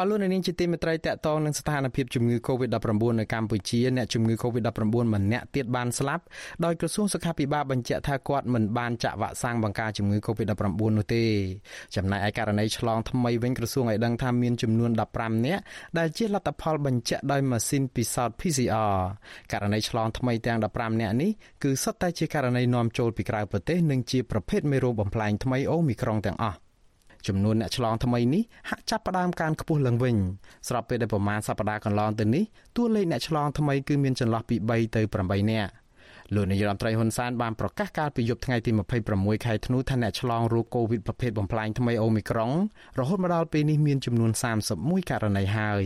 បលូននាងជាទីមេត្រីតកតងនឹងស្ថានភាពជំងឺ Covid-19 នៅកម្ពុជាអ្នកជំងឺ Covid-19 ម្នាក់ទៀតបានស្លាប់ដោយក្រសួងសុខាភិបាលបញ្ជាក់ថាគាត់មិនបានចាក់វ៉ាក់សាំងបង្ការជំងឺ Covid-19 នោះទេចំណែកឯករណីឆ្លងថ្មីវិញក្រសួងឲ្យដឹងថាមានចំនួន15នាក់ដែលជាលទ្ធផលបញ្ជាក់ដោយម៉ាស៊ីនពិសោធន៍ PCR ករណីឆ្លងថ្មីទាំង15នាក់នេះគឺសុទ្ធតែជាករណីនាំចូលពីក្រៅប្រទេសនិងជាប្រភេទមេរោគបំផ្លែងថ្មីអូមីក្រុងទាំងអស់ ចំនួនអ្នកឆ្លងថ្មីនេះហាក់ចាប់ផ្ដើមកើនខ្ពស់ឡើងវិញស្របពេលដែលប្រមាណសប្តាហ៍កន្លងទៅនេះតួលេខអ្នកឆ្លងថ្មីគឺមានចន្លោះពី3ទៅ8នាក់លោកនាយរដ្ឋមន្ត្រីហ៊ុនសែនបានប្រកាសកាលពីយប់ថ្ងៃទី26ខែធ្នូថាអ្នកឆ្លងរោគកូវីដប្រភេទបំផ្លាញថ្មីអូមីក្រុងរហូតមកដល់ពេលនេះមានចំនួន31ករណីហើយ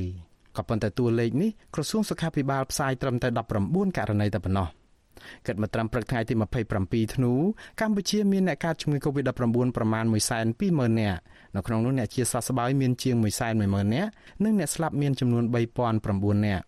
ក៏ប៉ុន្តែតួលេខនេះក្រសួងសុខាភិបាលផ្សាយត្រឹមតែ19ករណីតែប៉ុណ្ណោះ។ គិតមកត្រឹមព្រឹកថ្ងៃទី27ធ្នូកម្ពុជាមានអ្នកកើតជំងឺ Covid-19 ប្រមាណ120,000នាក់នៅក្នុងនោះអ្នកជាសះស្បើយមានជាង110,000នាក់និងអ្នកស្លាប់មានចំនួន3,009នាក់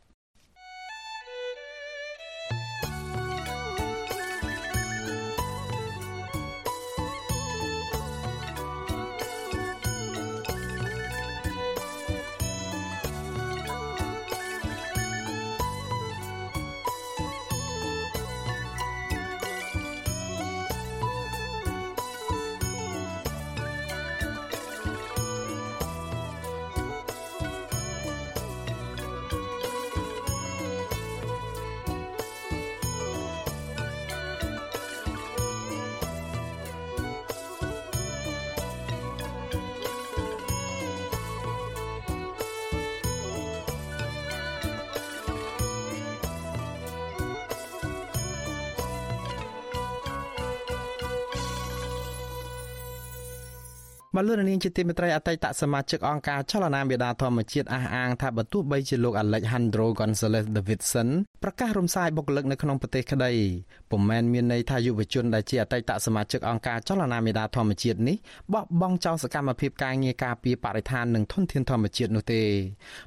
មកលោកនាងជាទីមេត្រីអតីតសមាជិកអង្គការចលនាមេដាធម្មជាតិអះអាងថាបើទោះបីជាលោក Alejandro Gonzalez Davidson ប្រកាសរំសាយបុគ្គលិកនៅក្នុងប្រទេសក្តីពុំមែនមានន័យថាយុវជនដែលជាអតីតសមាជិកអង្គការចលនាមេដាធម្មជាតិនេះបោះបង់ចោលសកម្មភាពការងារការពារបរិស្ថាននិងធនធានធម្មជាតិនោះទេ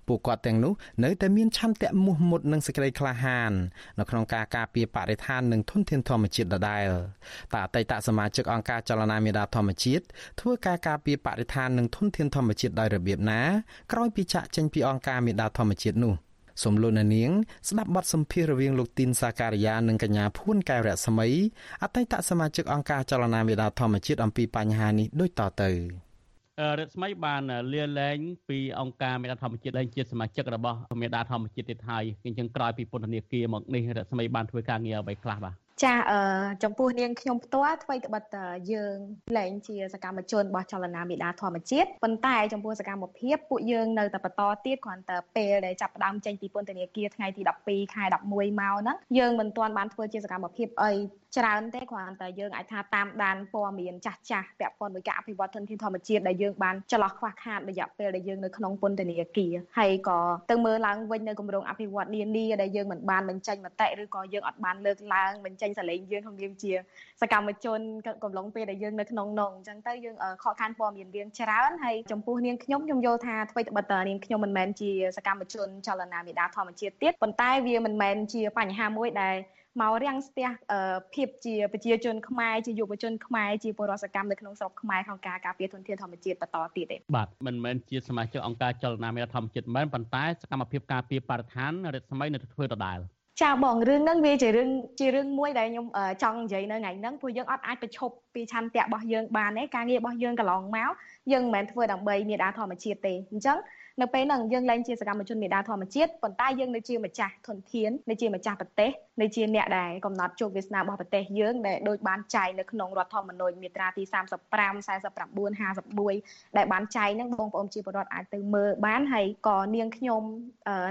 ពួកគាត់ទាំងនោះនៅតែមានឆន្ទៈមោះមុតនិងសេចក្តីក្លាហាននៅក្នុងការការពារបរិស្ថាននិងធនធានធម្មជាតិដដែលតើអតីតសមាជិកអង្គការចលនាមេដាធម្មជាតិធ្វើការការពារបរិស្ថាននិងធនធានធម្មជាតិដោយរបៀបណាក្រោយពីចាក់ចេញពីអង្គការមេដាធម្មជាតិនោះសំលូននាងស្ដាប់បទសម្ភាសន៍រវាងលោកទីនសាការីយ៉ានិងកញ្ញាភួនកែវរស្មីអតីតសមាជិកអង្គការចលនាមេដាធម្មជាតិអំពីបញ្ហានេះដូចតទៅរដ្ឋស្មីបានលាលែងពីអង្គការមេដាធម្មជាតិដែលជាសមាជិករបស់មេដាធម្មជាតិទៀតហើយអញ្ចឹងក្រោយពីពន្ធនាគារមកនេះរដ្ឋស្មីបានធ្វើការងារអ្វីខ្លះបាទ ចាអឺចំពោះនាងខ្ញុំផ្ទាល់ថ្មីត្បិតយើងលែងជាសកម្មជនរបស់ចលនាមេដាធម្មជាតិប៉ុន្តែចំពោះសកម្មភាពពួកយើងនៅតែបន្តទៀតគ្រាន់តែពេលដែលចាប់ផ្ដើមចេញពីពន្ធនាគារថ្ងៃទី12ខែ11មកហ្នឹងយើងមិនទាន់បានធ្វើជាសកម្មភាពអីច្រើនទេគ្រាន់តែយើងអាចថាតាមដានព័ត៌មានចាស់ចាស់ពាក់ព័ន្ធមួយការអភិវឌ្ឍធនធានធម្មជាតិដែលយើងបានចន្លោះខ្វះខាតរយៈពេលដែលយើងនៅក្នុងពន្ធនាគារហើយក៏ទៅមើលឡើងវិញនៅគម្រោងអភិវឌ្ឍនានាដែលយើងមិនបានបញ្ចេញមតិឬក៏យើងអត់បានលើកឡើងបញ្ចេញសលេងយើងក្នុងនាមជាសកម្មជនកំឡុងពេលដែលយើងនៅក្នុងនងអញ្ចឹងទៅយើងខកខានព័ត៌មានរៀងច្រើនហើយចំពោះនាងខ្ញុំខ្ញុំយល់ថាអ្វីត្បិតនាងខ្ញុំមិនមែនជាសកម្មជនចលនាមេដាធម្មជាតិទៀតប៉ុន្តែវាមិនមែនជាបញ្ហាមួយដែលមករាំងស្ទះភាពជាប្រជាជនខ្មែរជាយុវជនខ្មែរជាពលរដ្ឋសកម្មនៅក្នុងស្រុកខ្មែរក្នុងការការពារធនធានធម្មជាតិបន្តទៀតទេបាទមិនមែនជាសមាជិកអង្គការចលនាមេធម្មជាតិមិនប៉ុន្តែសកម្មភាពការពារបរិស្ថានរដ្ឋសម័យនៅធ្វើដដែល ចាបងរឿងហ្នឹងវាជារឿងជារឿងមួយដែលខ្ញុំចង់និយាយនៅថ្ងៃហ្នឹងព្រោះយើងអត់អាចប្រឈប់ពីឆន្ទៈរបស់យើងបានទេការងាររបស់យើងកន្លងមកយើងមិនមែនធ្វើដើម្បីមេដាធម្មជាតិទេអញ្ចឹង នៅពេលហ្នឹងយើងលែងជាសកម្មជនមេដាធម្មជាតិប៉ុន្តែយើងនៅជាម្ចាស់ធនធាននៅជាម្ចាស់ប្រទេសនៅជាអ្នកដែលកំណត់ជោគវាសនារបស់ប្រទេសយើងដែលដូចបានចែងនៅក្នុងរដ្ឋធម្មនុញ្ញមាត្រាទី35 49 51ដែលបានចែងហ្នឹងបងប្អូនជាពលរដ្ឋអាចទៅមើលបានហើយក៏នាងខ្ញុំ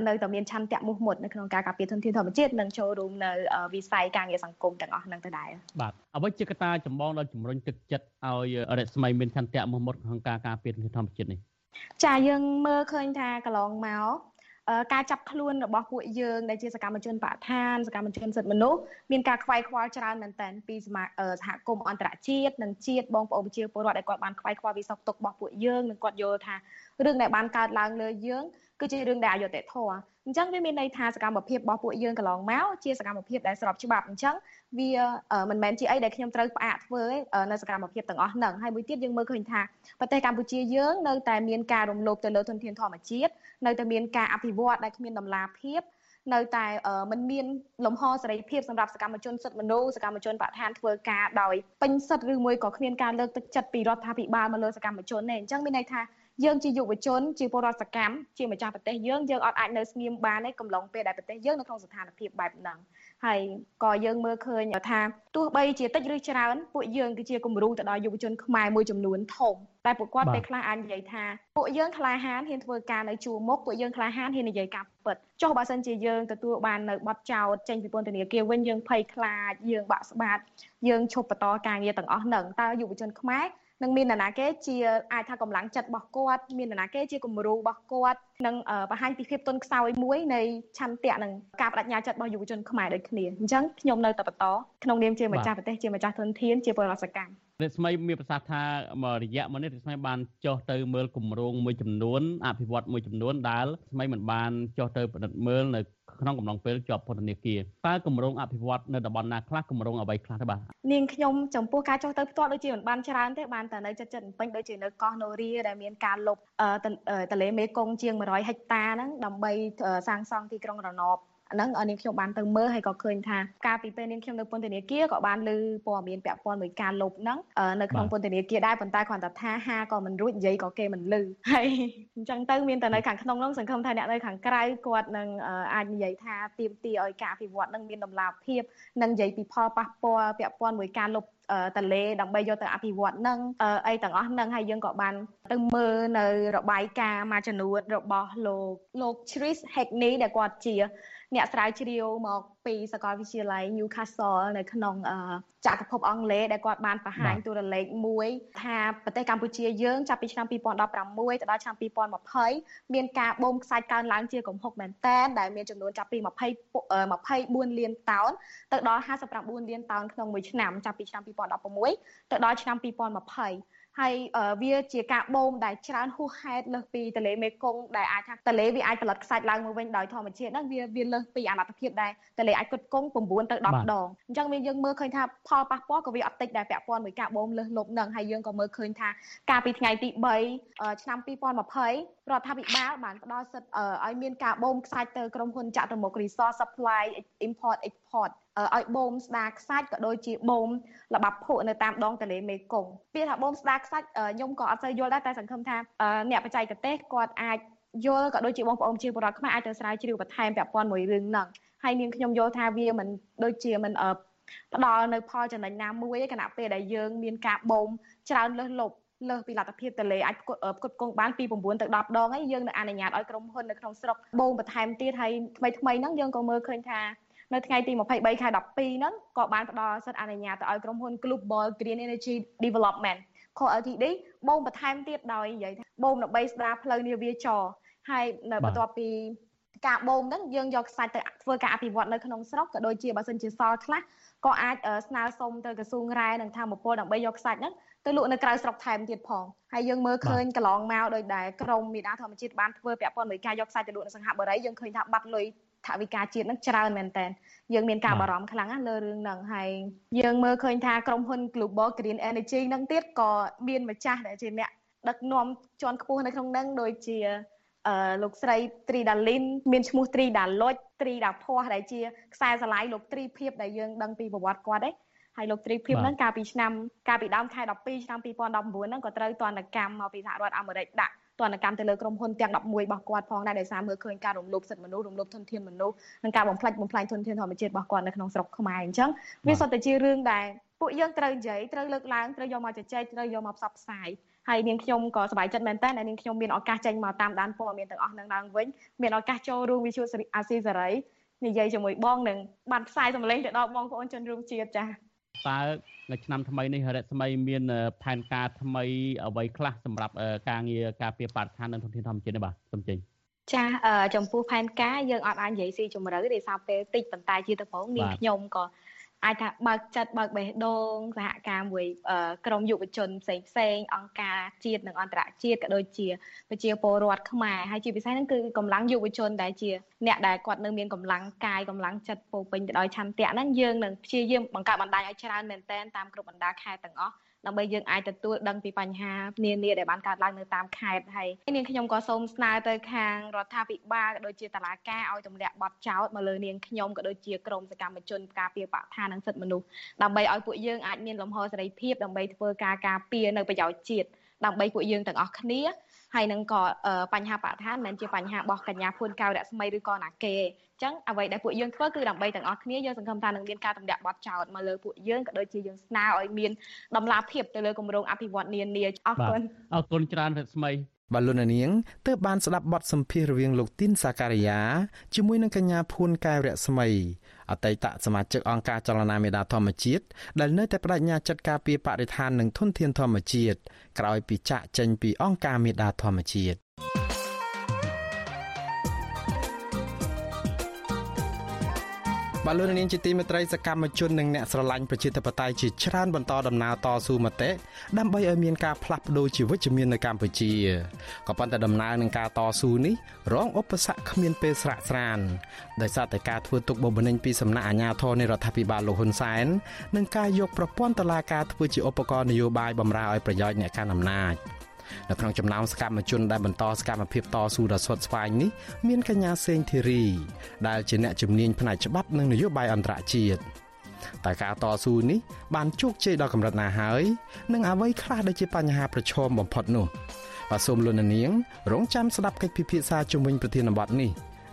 នៅតែមានឆន្ទៈមុះមុតនៅក្នុងការការពារធនធានធម្មជាតិនិងចូលរួមនៅវិស័យការងារសង្គមទាំងអស់ហ្នឹងទៅដែរបាទអ្វីជាកត្តាចម្បងដល់ជំរុញទឹកចិត្តឲ្យរដ្ឋស្មីមានឆន្ទៈមុះមុតក្នុងការការពារធនធានធម្មជាតិនេះ ចាយើងមើលឃើញថាកន្លងមកការចាប់ខ្លួនរបស់ពួកយើងដែលជាសកម្មជនបកឋានសកម្មជនសិទ្ធិមនុស្សមានការខ្វាយខ្វល់ច្រើនមែនទែនពីសហគមន៍អន្តរជាតិនិងជាតិបងប្អូនប្រជាពលរដ្ឋដែលគាត់បានខ្វាយខ្វល់ពីសោកទុក្ខរបស់ពួកយើងនិងគាត់យល់ថារឿងដែលបានកើតឡើងលើយើង គឺជារឿងដែលអយុត្តិធម៌អញ្ចឹងវាមានន័យថាសកម្មភាពរបស់ពួកយើងកន្លងមកជាសកម្មភាពដែលស្របច្បាប់អញ្ចឹងវាមិនមែនជាអីដែលខ្ញុំត្រូវផ្អាកធ្វើនៅសកម្មភាពទាំងអស់ហ្នឹងហើយមួយទៀតយើងមើលឃើញថាប្រទេសកម្ពុជាយើងនៅតែមានការរំលោភទៅលើធនធានធម្មជាតិនៅតែមានការអភិវឌ្ឍដែលគ្មានដំណាភាពនៅតែมันមានលំហសេរីភាពសម្រាប់សកម្មជនសិទ្ធិមនុស្សសកម្មជនបដិឋានធ្វើការដោយពេញសិទ្ធិឬមួយក៏គ្មានការលើកទឹកចិត្តពីរដ្ឋាភិបាលមកលើសកម្មជនទេអញ្ចឹងមានន័យថា យើងជាយុវជនជាពលរដ្ឋសកម្មជាម្ចាស់ប្រទេសយើងយើងអត់អាចនៅស្ងៀមបានទេកំឡុងពេលដែលប្រទេសយើងនៅក្នុងស្ថានភាពបែបហ្នឹងហើយក៏យើងមើលឃើញថាទោះបីជាតិចឬច្រើនពួកយើងគឺជាគំរូទៅដល់យុវជនខ្មែរមួយចំនួនធំតែពួកគាត់ពេលខ្លះអាចនិយាយថាពួកយើងក្លាហានហ៊ានធ្វើការនៅជួរមុខពួកយើងក្លាហានហ៊ាននិយាយការពិតចុះបើសិនជាយើងទទួលបាននៅប័ណ្ណចោតចេញពីពន្ធនាគារវិញយើងភ័យខ្លាចយើងបាក់ស្បាតយើងឈប់បន្តការងារទាំងអស់ហ្នឹងតើយុវជនខ្មែរ នឹងមាននរណាគេជាអាចថាកម្លាំងចិត្តរបស់គាត់មាននរណាគេជាគំរូរបស់គាត់នឹងបង្ហាញពីភាពទន់ខ្សោយមួយនៃឆន្ទៈនិងការបដិញ្ញាចិត្តរបស់យុវជនខ្មែរដូចគ្នាអញ្ចឹងខ្ញុំនៅតែបន្តក្នុងនាមជាម្ចាស់ប្រទេសជាម្ចាស់ធនធានជាពលរដ្ឋសកម្ម រដ្ឋស្មីមានប្រសាសន៍ថារយៈមុននេះរដ្ឋស្មីបានចុះទៅមើលគម្រោងមួយចំនួនអភិវឌ្ឍមួយចំនួនដែលស្មីមិនបានចុះទៅពិនិត្យមើលនៅក្នុងកំឡុងពេលជាប់ពន្ធនាគារតើគម្រោងអភិវឌ្ឍនៅតំបន់ណាខ្លះគម្រោងអ្វីខ្លះទៅបាទនាងខ្ញុំចំពោះការចុះទៅផ្ទាល់ដូចជាមិនបានច្រើនទេបានតែនៅចិត្តចិត្តពេញដូចជានៅកោះនរីដែលមានការលុបទន្លេមេគង្គជាង100ហិកតាហ្នឹងដើម្បីសាងសង់ទីក្រុងរណប ហ្នឹងនាងខ្ញុំបានទៅមើលហើយក៏ឃើញថាកាលពីពេលនាងខ្ញុំនៅពន្ធនាគារក៏បានលើព័ត៌មានពាក់ព័ន្ធមួយការលុបហ្នឹងនៅក្នុងពន្ធនាគារដែរប៉ុន្តែគ្រាន់តែថាហាក៏មិនរួចនិយាយក៏គេមិនលឺហើយអញ្ចឹងទៅមានតែនៅខាងក្នុងហ្នឹងសង្ឃឹមថាអ្នកនៅខាងក្រៅគាត់នឹងអាចនិយាយថាទៀមទីឲ្យការអភិវឌ្ឍនឹងមានដំណាភាពនិងនិយាយពីផលប៉ះពាល់ពាក់ព័ន្ធមួយការលុបតលេដើម្បីយកទៅអភិវឌ្ឍនឹងអីទាំងអស់នឹងហើយយើងក៏បានទៅមើលនៅរបាយការណ៍មួយចំនួនរបស់លោកលោក Chris Hackney ដែលគាត់ជា អ្នកស្រាវជ្រាវមកពីសាកលវិទ្យាល័យ Newcastle នៅក្នុងចក្រភពអង់គ្លេសដែលគាត់បានបង្ហាញតួលេខមួយថាប្រទេសកម្ពុជាយើងចាប់ពីឆ្នាំ2016ទៅដល់ឆ្នាំ2020មានការបូមខ្សាច់កើនឡើងជាគំហុកមែនតែនដែលមានចំនួនចាប់ពី20 24លានតោនទៅដល់59លានតោនក្នុងមួយឆ្នាំចាប់ពីឆ្នាំ2016ទៅដល់ឆ្នាំ2020 ហើយវាជាការបូមដែលច្រើនហួសហេតុលើសពីទន្លេមេគង្គដែលអាចថាទន្លេវាអាចផលិតខ្សាច់ឡើងមកវិញដោយធម្មជាតិហ្នឹងវាវាលើសពីអនុភាពដែលទន្លេអាចគត់គង់9ទៅ10ដងអញ្ចឹងវាយើងមើលឃើញថាផលប៉ះពាល់ក៏វាអត់តិចដែរពាក់ព័ន្ធមួយការបូមលើសលប់ហ្នឹងហើយយើងក៏មើលឃើញថាកាលពីថ្ងៃទី3ឆ្នាំ2020រដ្ឋាភិបាលបានផ្ដល់សិទ្ធិឲ្យមានការបូមខ្សាច់ទៅក្រុមហ៊ុនចតុមុខ Resource Supply Import Export ឲ្យបូមស្ដារខ្សាច់ក៏ដូចជាបូមល្បាប់ភក់នៅតាមដងទន្លេមេគង្គពាក្យថាបូមស្ដារខ្សាច់ខ្ញុំក៏អត់សូវយល់ដែរតែសង្ឃឹមថាអ្នកបច្ចេកទេសគាត់អាចយល់ក៏ដូចជាបងប្អូនជាពលរដ្ឋខ្មែរអាចទៅស្រាវជ្រាវបន្ថែមពាក់ព័ន្ធមួយរឿងហ្នឹងហើយនាងខ្ញុំយល់ថាវាមិនដូចជាមិនផ្ដល់នៅផលចំណេញណាមួយឯគណៈពេលដែលយើងមានការបូមច្រើនលើសលប់លើសពីលទ្ធភាពតលេអាចផ្គត់ផ្គង់បានពី9ទៅ10ដងហើយយើងនឹងអនុញ្ញាតឲ្យក្រុមហ៊ុននៅក្នុងស្រុកបូមបន្ថែមទៀតហើយថ្មីថ្មីហ្នឹងយើងក៏មើលឃើញថា នៅថ្ងៃទី23ខែ12ហ្នឹងក៏បានផ្ដល់សិទ្ធិអនុញ្ញាតទៅឲ្យក្រុមហ៊ុន Global Green Energy Development Co Ltd បូមបន្ថែមទៀតដោយនិយាយថាបូមដើម្បីស្ដារផ្លូវនាវាចរហើយនៅបន្ទាប់ពីការបូមហ្នឹងយើងយកខ្សាច់ទៅធ្វើការអភិវឌ្ឍនៅក្នុងស្រុកក៏ដូចជាបើសិនជាសល់ខ្លះក៏អាចស្នើសុំទៅក្រសួងរ៉ែនិងធម្មពលដើម្បីយកខ្សាច់ហ្នឹងទៅលក់នៅក្រៅស្រុកថែមទៀតផងហើយយើងមើលឃើញកន្លងមកដោយដែលក្រមមេដាធម្មជាតិបានធ្វើពាក់ព័ន្ធមួយការយកខ្សាច់ទៅលក់នៅសង្ហបុរីយើងឃើញថាបាត់លុយ ថវិកាជាតិហ្នឹងច្រើនមែនតើយើងមានការបារម្ភខ្លាំងណាស់លើរឿងហ្នឹងហើយយើងមើលឃើញថាក្រុមហ៊ុន Global Green Energy ហ្នឹងទៀតក៏មានម្ចាស់ដែលជាអ្នកដឹកនាំជាន់ខ្ពស់នៅក្នុងហ្នឹងដូចជាអឺលោកស្រីត្រីដាលីនមានឈ្មោះត្រីដាលុចត្រីដាភ័សដែលជាខ្សែស្រឡាយលោកត្រីភៀបដែលយើងដឹងពីប្រវត្តិគាត់ឯងហើយលោកត្រីភៀបហ្នឹងកាលពីឆ្នាំកាលពីដើមខែ12ឆ្នាំ2019ហ្នឹងក៏ត្រូវទណ្ឌកម្មមកពីសហរដ្ឋអាមេរិកដាក់ ទណ្ឌកម្មទៅលើក្រុមហ៊ុនទាំង11របស់គាត់ផងដែរដោយសារមើលឃើញការរំលោភសិទ្ធិមនុស្សរំលោភធនធានមនុស្សនិងការបំផ្លិចបំផ្លាញធនធានធម្មជាតិរបស់គាត់នៅក្នុងស្រុកខ្មែរអញ្ចឹងវាសុទ្ធតែជារឿងដែលពួកយើងត្រូវនិយាយត្រូវលើកឡើងត្រូវយកមកជជែកត្រូវយកមកផ្សព្វផ្សាយហើយនាងខ្ញុំក៏សប្បាយចិត្តមែនតើដែលនាងខ្ញុំមានឱកាសចេញមកតាមដានព័ត៌មានទាំងអស់នឹងឡើងវិញមានឱកាសចូលរួមវិទ្យុអាស៊ីសេរីនិយាយជាមួយបងនឹងបានផ្សាយសម្លេងទៅដល់បងប្អូនជនរួមជាតិចា៎ តើនៅឆ្នាំថ្មីនេះរស្មីមានផែនការថ្មីអ្វីខ្លះសម្រាប់ការងារការពារបរិស្ថាននិងធនធានធម្មជាតិនេះបាទសូមចេញចាចំពោះផែនការយើងអត់អាចនិយាយស៊ីជម្រៅទេសារពេលតិចប៉ុន្តែជាទៅផងនាងខ្ញុំក៏ អាចថាបើកចិត្តបើកបេះដូងសហការមួយក្រមយុវជនផ្សេងផ្សេងអង្គការជាតិនិងអន្តរជាតិក៏ដូចជាប្រជាពលរដ្ឋខ្មែរហើយជាពិសេសហ្នឹងគឺកម្លាំងយុវជនដែលជាអ្នកដែលគាត់នៅមានកម្លាំងកាយកម្លាំងចិត្តពោពេញទៅដោយឆន្ទៈហ្នឹងយើងនឹងព្យាយាមបង្កើតបណ្ដាញឲ្យច្រើនមែនទែនតាមគ្រប់បណ្ដាខេត្តទាំងអស់ ដើម្បីយើងអាចទទួលដឹងពីបញ្ហានានាដែលបានកើតឡើងនៅតាមខេត្តហើយនាងខ្ញុំក៏សូមស្នើទៅខាងរដ្ឋាភិបាលក៏ដូចជាតុលាការឲ្យទម្លាក់បទចោទមកលើនាងខ្ញុំក៏ដូចជាក្រមសកម្មជនការពារបរិស្ថាននិងសិទ្ធិមនុស្សដើម្បីឲ្យពួកយើងអាចមានលំហសេរីភាពដើម្បីធ្វើការការពារនៅប្រយោជន៍ជាតិដើម្បីពួកយើងទាំងអស់គ្នា ហើយនឹងក៏បញ្ហាបរិស្ថានមិនមែនជាបញ្ហារបស់កញ្ញាភួនកៅរស្មីឬក៏ណាគេអញ្ចឹងអ្វីដែលពួកយើងធ្វើគឺដើម្បីទាំងអស់គ្នាយើងសង្ឃឹមថានឹងមានការទម្លាក់បទចោទមកលើពួកយើងក៏ដូចជាយើងស្នើឲ្យមានដំណាភាពទៅលើគម្រោងអភិវឌ្ឍនានាអរគុណអរគុណច្រើនរស្មីបាទលោកនាងទើបបានស្ដាប់បទសម្ភាសន៍រវាងលោកទីនសាការីយ៉ាជាមួយនឹងកញ្ញាភួនកែវរស្មី អតីតសមាជិកអង្គការចលនាមេដាធម្មជាតិដែលនៅតែបដិញ្ញាចិត្តការពារបរិស្ថាននិងធនធានធម្មជាតិក្រោយពីចាក់ចេញពីអង្គការមេដាធម្មជាតិ បាទលោកនាងជាទីមេត្រីសកម្មជននិងអ្នកស្រឡាញ់ប្រជាធិបតេយ្យជាច្រើនបន្តដំណើរតស៊ូមតិដើម្បីឲ្យមានការផ្លាស់ប្តូរជីវវិជ្ជមាននៅកម្ពុជាក៏ប៉ុន្តែដំណើរនឹងការតស៊ូនេះរងឧបសគ្គគ្មានពេលស្រាកស្រានដោយសារតែការធ្វើទុកបុកម្នេញពីសំណាក់អាជ្ញាធរនៃរដ្ឋាភិបាលលោកហ៊ុនសែននិងការយកប្រព័ន្ធតុលាការធ្វើជាឧបករណ៍នយោបាយបម្រើឲ្យប្រយោជន៍អ្នកកាន់អំណាច។ នៅក្នុងចំណោមសកម្មជនដែលបន្តសកម្មភាពតស៊ូដ៏ស្វិតស្វាញនេះមានកញ្ញាសេងធីរីដែលជាអ្នកជំនាញផ្នែកច្បាប់និងនយោបាយអន្តរជាតិតែការតស៊ូនេះបានជោគជ័យដល់កម្រិតណាហើយនិងអ្វីខ្លះដែលជាបញ្ហាប្រឈមបំផុតនោះបាទសូមលោកនាងរងចាំស្ដាប់កិច្ចពិភាក្សាជំវិញប្រធានបទនេះ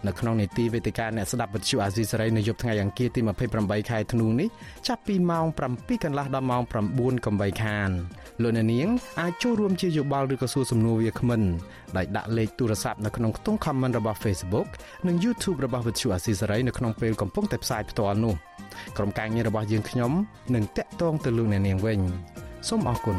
នៅក្នុងនីតិវេទិកាអ្នកស្ដាប់វិទ្យុអាស៊ីសេរីនៅយប់ថ្ងៃអង្គារទី28ខែធ្នូនេះចាប់ពីម៉ោង7កន្លះដល់ម៉ោង9កុំបីខានលោកអ្នកនាងអាចចូលរួមជាយោបល់ឬក៏សួរសំណួរវាគ្មិនដោយដាក់លេខទូរស័ព្ទនៅក្នុងខ្ទង់ comment របស់ Facebook និង YouTube របស់ Vuthu Asisari នៅក្នុងពេលកំពុងតែផ្សាយផ្ទាល់នោះក្រុមការងាររបស់យើងខ្ញុំនឹងតាក់ទងទៅលោកអ្នកនាងវិញសូមអរគុណ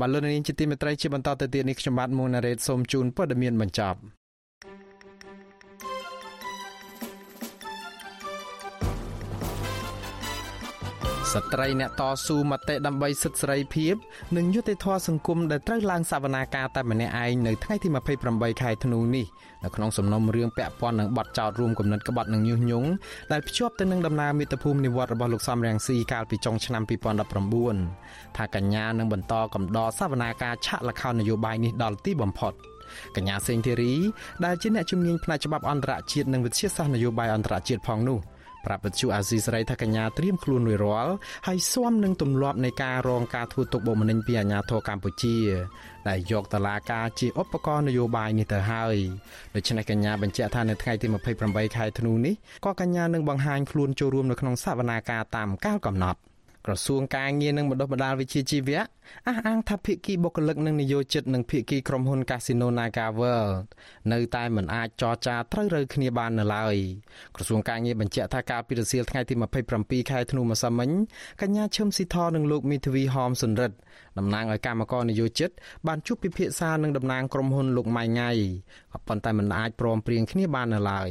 បាទលោកនាងជាទីមេត្រីជាបន្តទៅទៀតនេះខ្ញុំបាទមុងណារ៉េតសូមជូនព័ត៌មានបញ្ចប់ ស្ត្រីអ្នកតស៊ូមតិដើម្បីសិទ្ធិសេរីភាពនិងយុត្តិធម៌សង្គមដែលត្រូវឡើងសវនាការតែម្នាក់ឯងនៅថ្ងៃទី28ខែធ្នូនេះនៅក្នុងសំណុំរឿងពាក់ព័ន្ធនឹងបទចោទរួមគំនិតក្បត់និងញុះញង់ដែលភ្ជាប់ទៅនឹងដំណើរមាតុភូមិនិវត្តរបស់លោកសំរងស៊ីកាលពីចុងឆ្នាំ2019ថាកញ្ញានឹងបន្តកំដរសវនាការឆាកលខោននយោបាយនេះដល់ទីបំផុតកញ្ញាសេងធីរីដែលជាអ្នកជំនាញផ្នែកច្បាប់អន្តរជាតិនិងវិទ្យាសាស្ត្រនយោបាយអន្តរជាតិផងនោះ ប្រាប់វិទ្យុអាស៊ីសេរីថាកញ្ញាត្រៀមខ្លួនរួចរាល់ហើយស៊ាំនឹងទម្លាប់នៃការរងការធ្វើទុកបុកម្នេញពីអាជ្ញាធរកម្ពុជា ដែលយកតឡាការជាឧបករណ៍នយោបាយនេះទៅហើយដូច្នេះកញ្ញាបញ្ជាក់ថានៅថ្ងៃទី28ខែធ្នូនេះក៏កញ្ញានឹងបង្ហាញខ្លួនចូលរួមនៅក្នុងសវនាការតាមកាលកំណត់ ក្រសួងការងារនិងបណ្ដុះបណ្ដាលវិជ្ជាជីវៈអះអាងថាភាគីបុគ្គលិកនិងនិយោជិតនិងភាគីក្រុមហ៊ុន Casino Naga World នៅតែមិនអាចចរចាត្រូវរើគ្នាបាននៅឡើយក្រសួងការងារបញ្ជាក់ថាការពិរសៀលថ្ងៃទី27ខែធ្នូម្សិលមិញកញ្ញាឈឹមស៊ីធនិងលោកមីធាវីហមសុនរិទ្ធតំណាងឲ្យកម្មករនិយោជិតបានជួបពិភាក្សានឹងតំណាងក្រុមហ៊ុនលោកម៉ៃង៉ៃក៏ប៉ុន្តែមិនអាចព្រមព្រៀងគ្នាបាននៅឡើយ